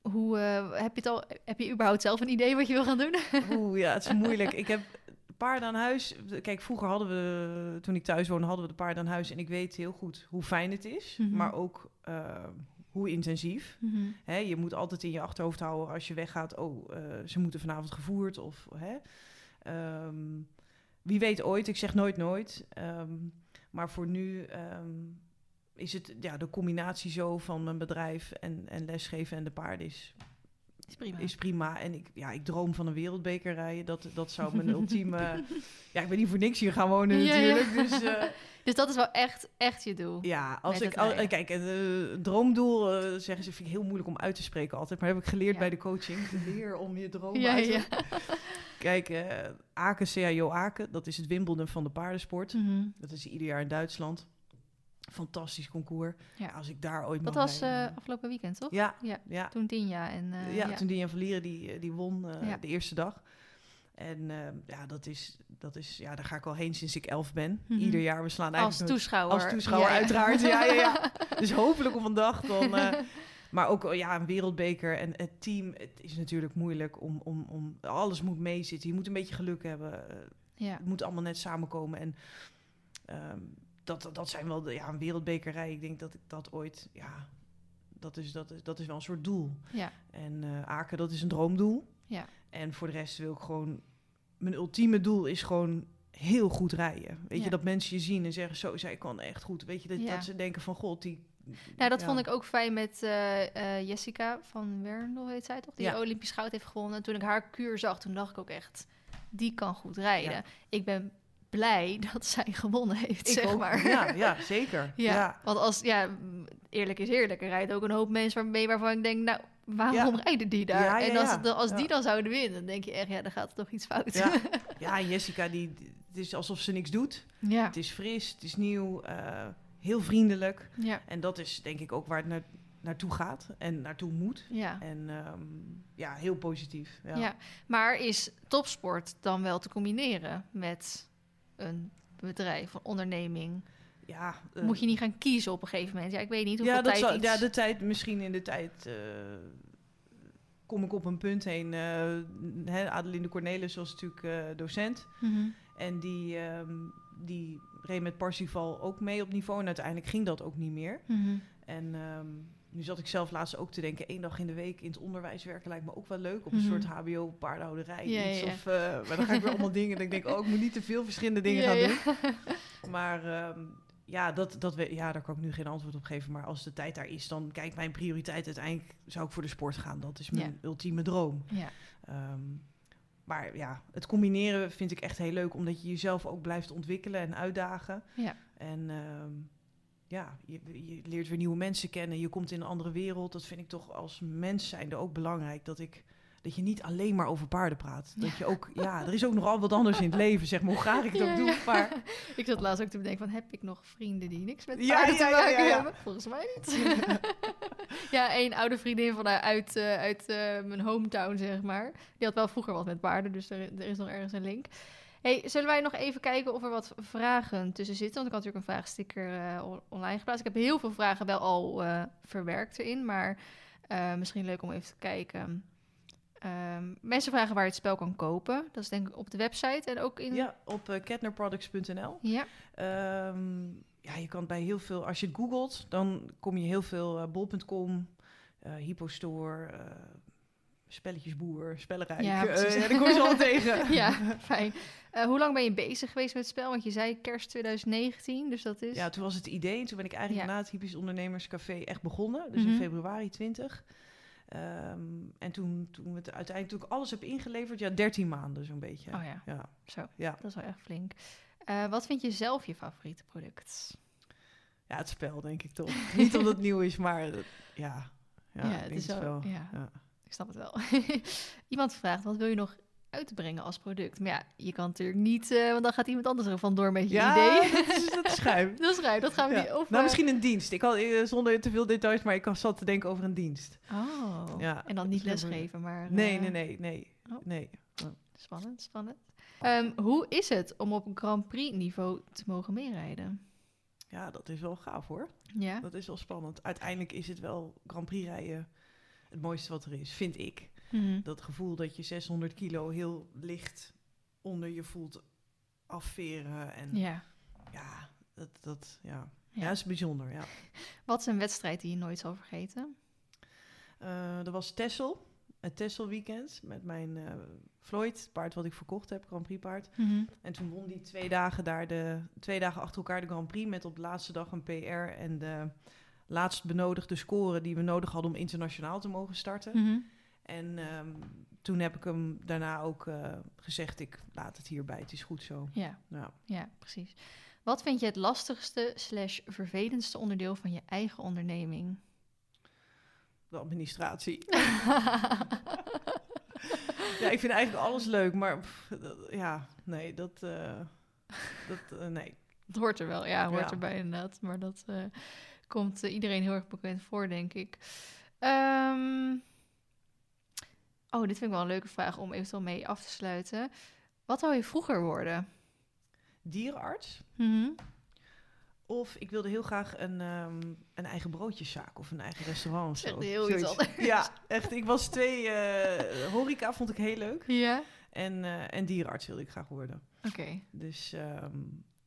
Hoe eh, heb je het al? Heb je überhaupt zelf een idee wat je wil gaan doen? Oeh, ja, het is moeilijk. Ik heb paarden aan huis. Kijk, vroeger hadden we, toen ik thuis woonde, hadden we de paarden aan huis. En ik weet heel goed hoe fijn het is, Mhm. maar ook eh, hoe intensief. Hè, je moet altijd in je achterhoofd houden als je weggaat. Oh, eh, ze moeten vanavond gevoerd. Of, hè. Ehm, wie weet ooit, ik zeg nooit nooit. Ehm, maar voor nu ehm, is het ja, de combinatie zo van mijn bedrijf en, en lesgeven en de paarden is Is prima. is prima. En ik, ja, ik droom van een wereldbeker rijden. Dat, dat zou mijn ultieme... Ja, ik ben niet voor niks hier gaan wonen Ja, ja. natuurlijk. Dus eh, Dus dat is wel echt, echt je doel. ja, als ik... Al, kijk, eh, droomdoel, eh, zeggen ze, vind ik heel moeilijk om uit te spreken altijd. Maar heb ik geleerd Ja. bij de coaching. Leer om je droom Ja, uit te ja. Kijk, Aken, CAO Aken, dat is het Wimbledon van de paardensport. Mhm. Dat is ieder jaar in Duitsland. Fantastisch concours. Ja. Als ik daar ooit Dat was eh, afgelopen weekend, toch? Ja, Ja. ja. Toen Dinja en... ja, toen Diane van Lieren die, eh, die won eh, Ja. de eerste dag. En eh, ja, dat is, dat is, ja, daar ga ik al heen sinds ik elf ben. Mhm. Ieder jaar, we slaan Als eigenlijk... toeschouwer. als toeschouwer, Ja, ja. uiteraard. Ja, ja, ja. Dus hopelijk op een dag dan... maar ook ja, een wereldbeker en het team. Het is natuurlijk moeilijk om, om, om... Alles moet meezitten. Je moet een beetje geluk hebben. ja. het moet allemaal net samenkomen. En ehm, dat, dat zijn wel de, ja, een wereldbekerij. Ik denk dat ik dat ooit, ja, dat is, dat is, dat is wel een soort doel. Ja. En eh, Aken, dat is een droomdoel. Ja. En voor de rest wil ik gewoon, mijn ultieme doel is gewoon heel goed rijden. Weet Ja. je, dat mensen je zien en zeggen, zo, zij kan echt goed. Weet je, dat, Ja. dat ze denken van, god, die... Nou, dat ja. vond ik ook fijn met eh, eh, Jessica van Werndel, heet zij toch? Die. Olympisch goud heeft gewonnen. En toen ik haar kuur zag, toen dacht ik ook echt, die kan goed rijden. Ik ben blij dat zij gewonnen heeft, Ik zeg ook. maar. Ja, ja, zeker. Ja, ja. want als, ja, eerlijk is eerlijk, er rijdt ook een hoop mensen waarmee waarvan ik denk, nou, waarom Ja. rijden die daar? Ja, en als, het- als die dan zouden winnen, dan denk je echt, ja, dan gaat er toch iets fout. Ja. Ja, Jessica, die, het is alsof ze niks doet. ja. Het is fris, het is nieuw, eh, heel vriendelijk. ja. En dat is denk ik ook waar het naar, naartoe gaat en naartoe moet. ja. En ehm, ja, heel positief. Ja. Ja. maar is topsport dan wel te combineren met een bedrijf, een onderneming? Ja, eh, Moet je niet gaan kiezen op een gegeven moment? Ja, ik weet niet hoeveel ja, dat tijd zal, iets... ja, de tijd, misschien in de tijd eh, kom ik op een punt heen. eh hè, Adelinde Cornelis was natuurlijk eh, docent. Mhm. En die, ehm, die reed met Parsifal ook mee op niveau. En uiteindelijk ging dat ook niet meer. Mhm. En ehm, nu zat ik zelf laatst ook te denken, één dag in de week in het onderwijs werken lijkt me ook wel leuk. Op een Mhm. soort hbo, paardenhouderij, Ja, iets. ja. Of, eh, maar dan ga ik weer allemaal dingen. Ik denk, oh, ik moet niet te veel verschillende dingen Ja, gaan doen. Maar ehm, ja, dat, dat we, ja, daar kan ik nu geen antwoord op geven. Maar als de tijd daar is, dan kijk mijn prioriteit uiteindelijk zou ik voor de sport gaan. Dat is mijn ultieme droom. Ja. Ehm, maar ja, het combineren vind ik echt heel leuk, omdat je jezelf ook blijft ontwikkelen en uitdagen. Ja. En ehm, ja, je, je leert weer nieuwe mensen kennen. Je komt in een andere wereld. Dat vind ik toch als mens zijnde ook belangrijk. Dat, ik, dat je niet alleen maar over paarden praat. Dat je ook, ja, er is ook nogal wat anders in het leven, zeg maar. Hoe graag ik het Ja, ook doe. ja. Maar Ik zat laatst ook te bedenken van, heb ik nog vrienden die niks met paarden ja, te maken hebben? Volgens mij niet. ja, een oude vriendin van haar uit, eh, uit eh, mijn hometown, zeg maar. Die had wel vroeger wat met paarden, dus er, er is nog ergens een link. Hey, zullen wij nog even kijken of er wat vragen tussen zitten? Want ik had natuurlijk een vraagsticker eh, on- online geplaatst. Ik heb heel veel vragen wel al eh, verwerkt erin, maar eh, misschien leuk om even te kijken. Ehm, mensen vragen waar je het spel kan kopen. Dat is denk ik op de website en ook in... ja, op ketnerproducts.nl. Ja. Ehm, ja, je kan bij heel veel, als je het googelt, dan kom je heel veel bol.com, Hypostore, Spelletjesboer, Spellenrijk. Ja, Ja, precies. ja, daar kom je zo al tegen. ja, fijn. Uh, hoe lang ben je bezig geweest met het spel? Want je zei kerst 2019, dus dat is... Ja, toen was het idee. En toen ben ik eigenlijk Ja. na het Hypisch Ondernemerscafé echt begonnen. Dus Mhm. in februari 20. Ehm, en toen, toen we het uiteindelijk toen ik alles heb ingeleverd, ja, 13 maanden zo'n beetje. Oh ja, Ja, zo. ja. Dat is wel echt flink. Uh, wat vind je zelf je favoriete product? ja, het spel denk ik toch. Niet omdat het nieuw is, maar uh, ja. Ja, het is wel- wel. ja. Ja. Ik snap het wel. Iemand vraagt, wat wil je nog uitbrengen als product? Maar ja, je kan natuurlijk niet, uh, want dan gaat iemand anders er vandoor met je Ja, idee. dat is, dat is schuim. dat is ruim, dat gaan we Ja. niet over. Nou, misschien een dienst. Ik had eh, zonder te veel details, maar ik had zat te denken over een dienst. Oh, Ja, en dan niet lesgeven, maar... Nee, eh, nee, nee, nee. Oh. nee. Spannend, spannend. Um, hoe is het om op Grand Prix niveau te mogen meerijden? Ja, dat is wel gaaf hoor. Ja? Dat is wel spannend. Uiteindelijk is het wel Grand Prix rijden het mooiste wat er is, vind ik. Mhm. Dat gevoel dat je 600 kilo heel licht onder je voelt afveren. En ja, Ja. dat, dat, ja. Ja. is bijzonder, ja. Wat is een wedstrijd die je nooit zal vergeten? Eh, er was Tessel, het Tessel weekend, met mijn eh, Floyd, het paard wat ik verkocht heb, Grand Prix paard. En toen won die twee dagen daar de twee dagen achter elkaar de Grand Prix met op de laatste dag een PR en de laatst benodigde score die we nodig hadden om internationaal te mogen starten. Mhm. En ehm, toen heb ik hem daarna ook eh, gezegd, ik laat het hierbij, het is goed zo. Ja, Ja. ja, precies. Wat vind je het lastigste slash vervelendste onderdeel van je eigen onderneming? De administratie. ja, ik vind eigenlijk alles leuk, maar pff, dat- ja, nee, dat, eh, dat, eh, nee. Het hoort er wel, ja, hoort Ja. erbij inderdaad. Maar dat komt eh, iedereen heel erg bekend voor, denk ik. Ehm, oh, dit vind ik wel een leuke vraag om eventueel mee af te sluiten. Wat zou je vroeger worden? Dierenarts. Mhm. Of ik wilde heel graag een, ehm, een eigen broodjeszaak of een eigen restaurant. Of zo. heel iets anders. Ja, echt. Ik was twee... eh, horeca vond ik heel leuk. Ja? En, eh, en dierenarts wilde ik graag worden. Oké. Dus ehm,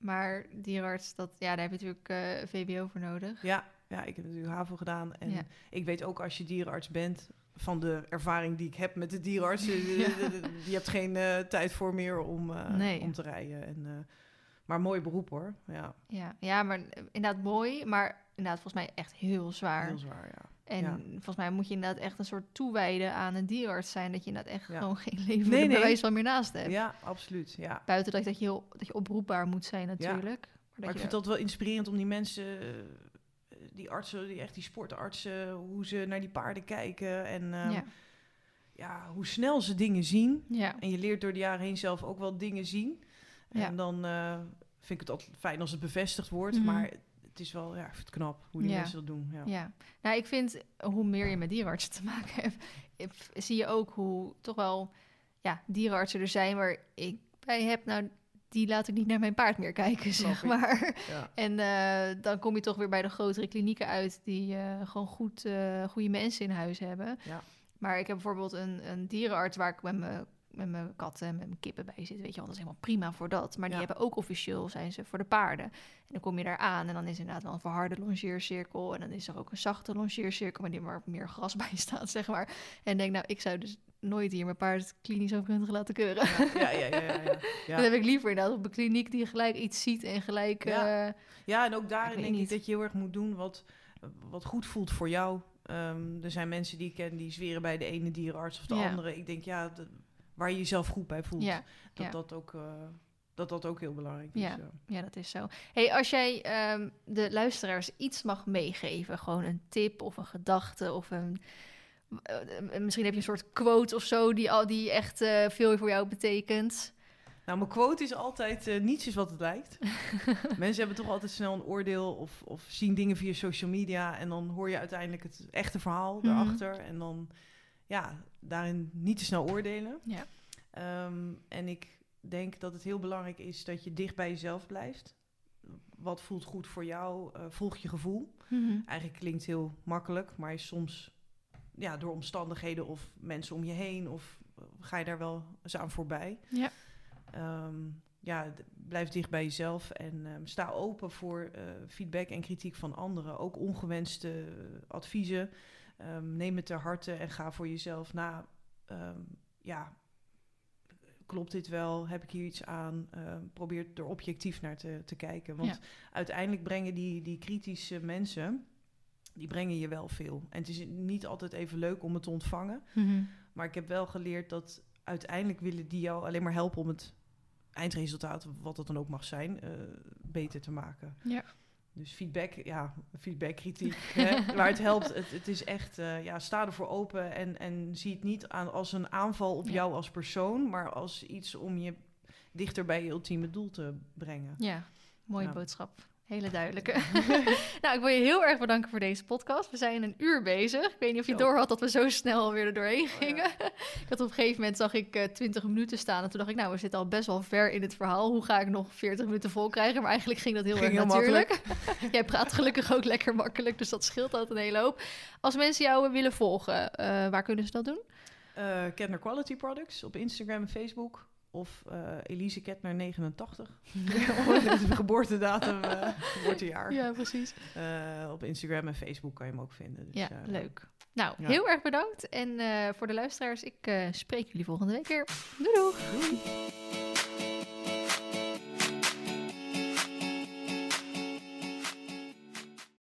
Maar dierenarts, dat, ja, daar heb je natuurlijk eh, VWO voor nodig. ja, ja, ik heb natuurlijk HAVO gedaan. En Ja. ik weet ook als je dierenarts bent... van de ervaring die ik heb met de dierenarts... eh, Ja. je hebt geen eh, tijd voor meer om, eh, Nee. om te rijden. En, eh, maar mooi beroep hoor. Ja, Ja, ja, maar eh, inderdaad mooi, maar inderdaad volgens mij echt heel zwaar. heel zwaar, ja. En ja. volgens mij moet je inderdaad echt een soort toewijden aan een dierenarts zijn, dat je inderdaad echt Ja. gewoon geen leven Nee, nee, nee. bewijs van meer naast hebt. Ja, absoluut, ja. Buiten dat, dat, je heel, dat je oproepbaar moet zijn natuurlijk. Maar ik vind dat wel inspirerend om die mensen, eh, die artsen, die echt die sportartsen, hoe ze naar die paarden kijken en ehm, ja. ja, hoe snel ze dingen zien. Ja. En je leert door de jaren heen zelf ook wel dingen zien. Ja. En dan eh, vind ik het altijd fijn als het bevestigd wordt, Mhm. maar het is wel, ja, knap hoe die Ja. mensen dat doen. Ja. Ja, nou, ik vind hoe meer je met dierenartsen te maken hebt, ik- zie je ook hoe toch wel ja, dierenartsen er zijn waar ik bij heb. Nou, die laat ik niet naar mijn paard meer kijken, zeg maar. Ja. En eh, dan kom je toch weer bij de grotere klinieken uit die eh, gewoon goed, eh, goede mensen in huis hebben. Ja. Maar ik heb bijvoorbeeld een, een dierenarts waar ik met mijn, met mijn katten en met mijn kippen bij zit. Weet je wel, dat is helemaal prima voor dat. Maar die Ja. hebben ook officieel, zijn ze voor de paarden. En dan kom je daar aan en dan is inderdaad wel een verharde longeercirkel. En dan is er ook een zachte longeercirkel, maar die waar meer gras bij staat, zeg maar. En denk, nou, ik zou dus nooit hier mijn paard klinisch overkundig laten keuren. Ja, ja, ja, ja, ja. Ja. Dan heb ik liever inderdaad op een kliniek die gelijk iets ziet en gelijk... Ja. eh, Ja, en ook daarin denk ik dat je heel erg moet doen wat, wat goed voelt voor jou. Ehm, er zijn mensen die ik ken die zweren bij de ene dierenarts of de andere. Ik denk, ja, dat- waar je jezelf goed bij voelt. ja, dat, ja. dat, ook, eh, dat dat ook heel belangrijk is. Ja. ja. Ja, dat is zo. Hey, als jij ehm, de luisteraars iets mag meegeven, gewoon een tip of een gedachte of een. eh, misschien heb je een soort quote of zo die, al, die echt eh, veel voor jou betekent. Nou, mijn quote is altijd, eh, niets is wat het lijkt. Mensen hebben toch altijd snel een oordeel of, of zien dingen via social media. En dan hoor je uiteindelijk het echte verhaal Mhm. daarachter. En dan, ja, daarin niet te snel oordelen. Ja. Ehm, en ik denk dat het heel belangrijk is dat je dicht bij jezelf blijft. Wat voelt goed voor jou? Eh, volg je gevoel. Eigenlijk klinkt heel makkelijk, maar is soms ja, door omstandigheden of mensen om je heen of eh, ga je daar wel eens aan voorbij. Ja. Ehm, ja, blijf dicht bij jezelf en ehm, sta open voor eh, feedback en kritiek van anderen. Ook ongewenste adviezen. Ehm, neem het ter harte en ga voor jezelf na. Ehm, ja, klopt dit wel? Heb ik hier iets aan? Ehm, probeer er objectief naar te, te kijken. Want Ja. uiteindelijk brengen die, die kritische mensen, die brengen je wel veel. En het is niet altijd even leuk om het te ontvangen. Mhm. Maar ik heb wel geleerd dat uiteindelijk willen die jou alleen maar helpen om het eindresultaat, wat dat dan ook mag zijn, eh, beter te maken. Ja. Dus feedback, ja, feedback, kritiek, hè, waar het helpt. Het, het is echt, eh, ja, sta ervoor open en, en zie het niet aan als een aanval op Ja. jou als persoon, maar als iets om je dichter bij je ultieme doel te brengen. Ja, mooie Ja. boodschap. Hele duidelijke. nou, ik wil je heel erg bedanken voor deze podcast. We zijn een uur bezig. Ik weet niet of je door had dat we zo snel weer er doorheen Oh, ja. gingen. ik had op een gegeven moment zag ik eh 20 minuten staan. En toen dacht ik, nou, we zitten al best wel ver in het verhaal. Hoe ga ik nog 40 minuten vol krijgen? Maar eigenlijk ging dat heel Ging erg heel natuurlijk. Jij praat gelukkig ook lekker makkelijk, dus dat scheelt altijd een hele hoop. Als mensen jou willen volgen, eh, waar kunnen ze dat doen? Eh Kettner Quality Products op Instagram en Facebook. Of eh Elise Kettner 89. de geboortedatum, eh, geboortejaar. precies. Eh, op Instagram en Facebook kan je hem ook vinden. Dus, Ja, eh, leuk. Nou, ja. heel erg bedankt. En voor de luisteraars, ik spreek jullie volgende week weer. Doei doei! Doei.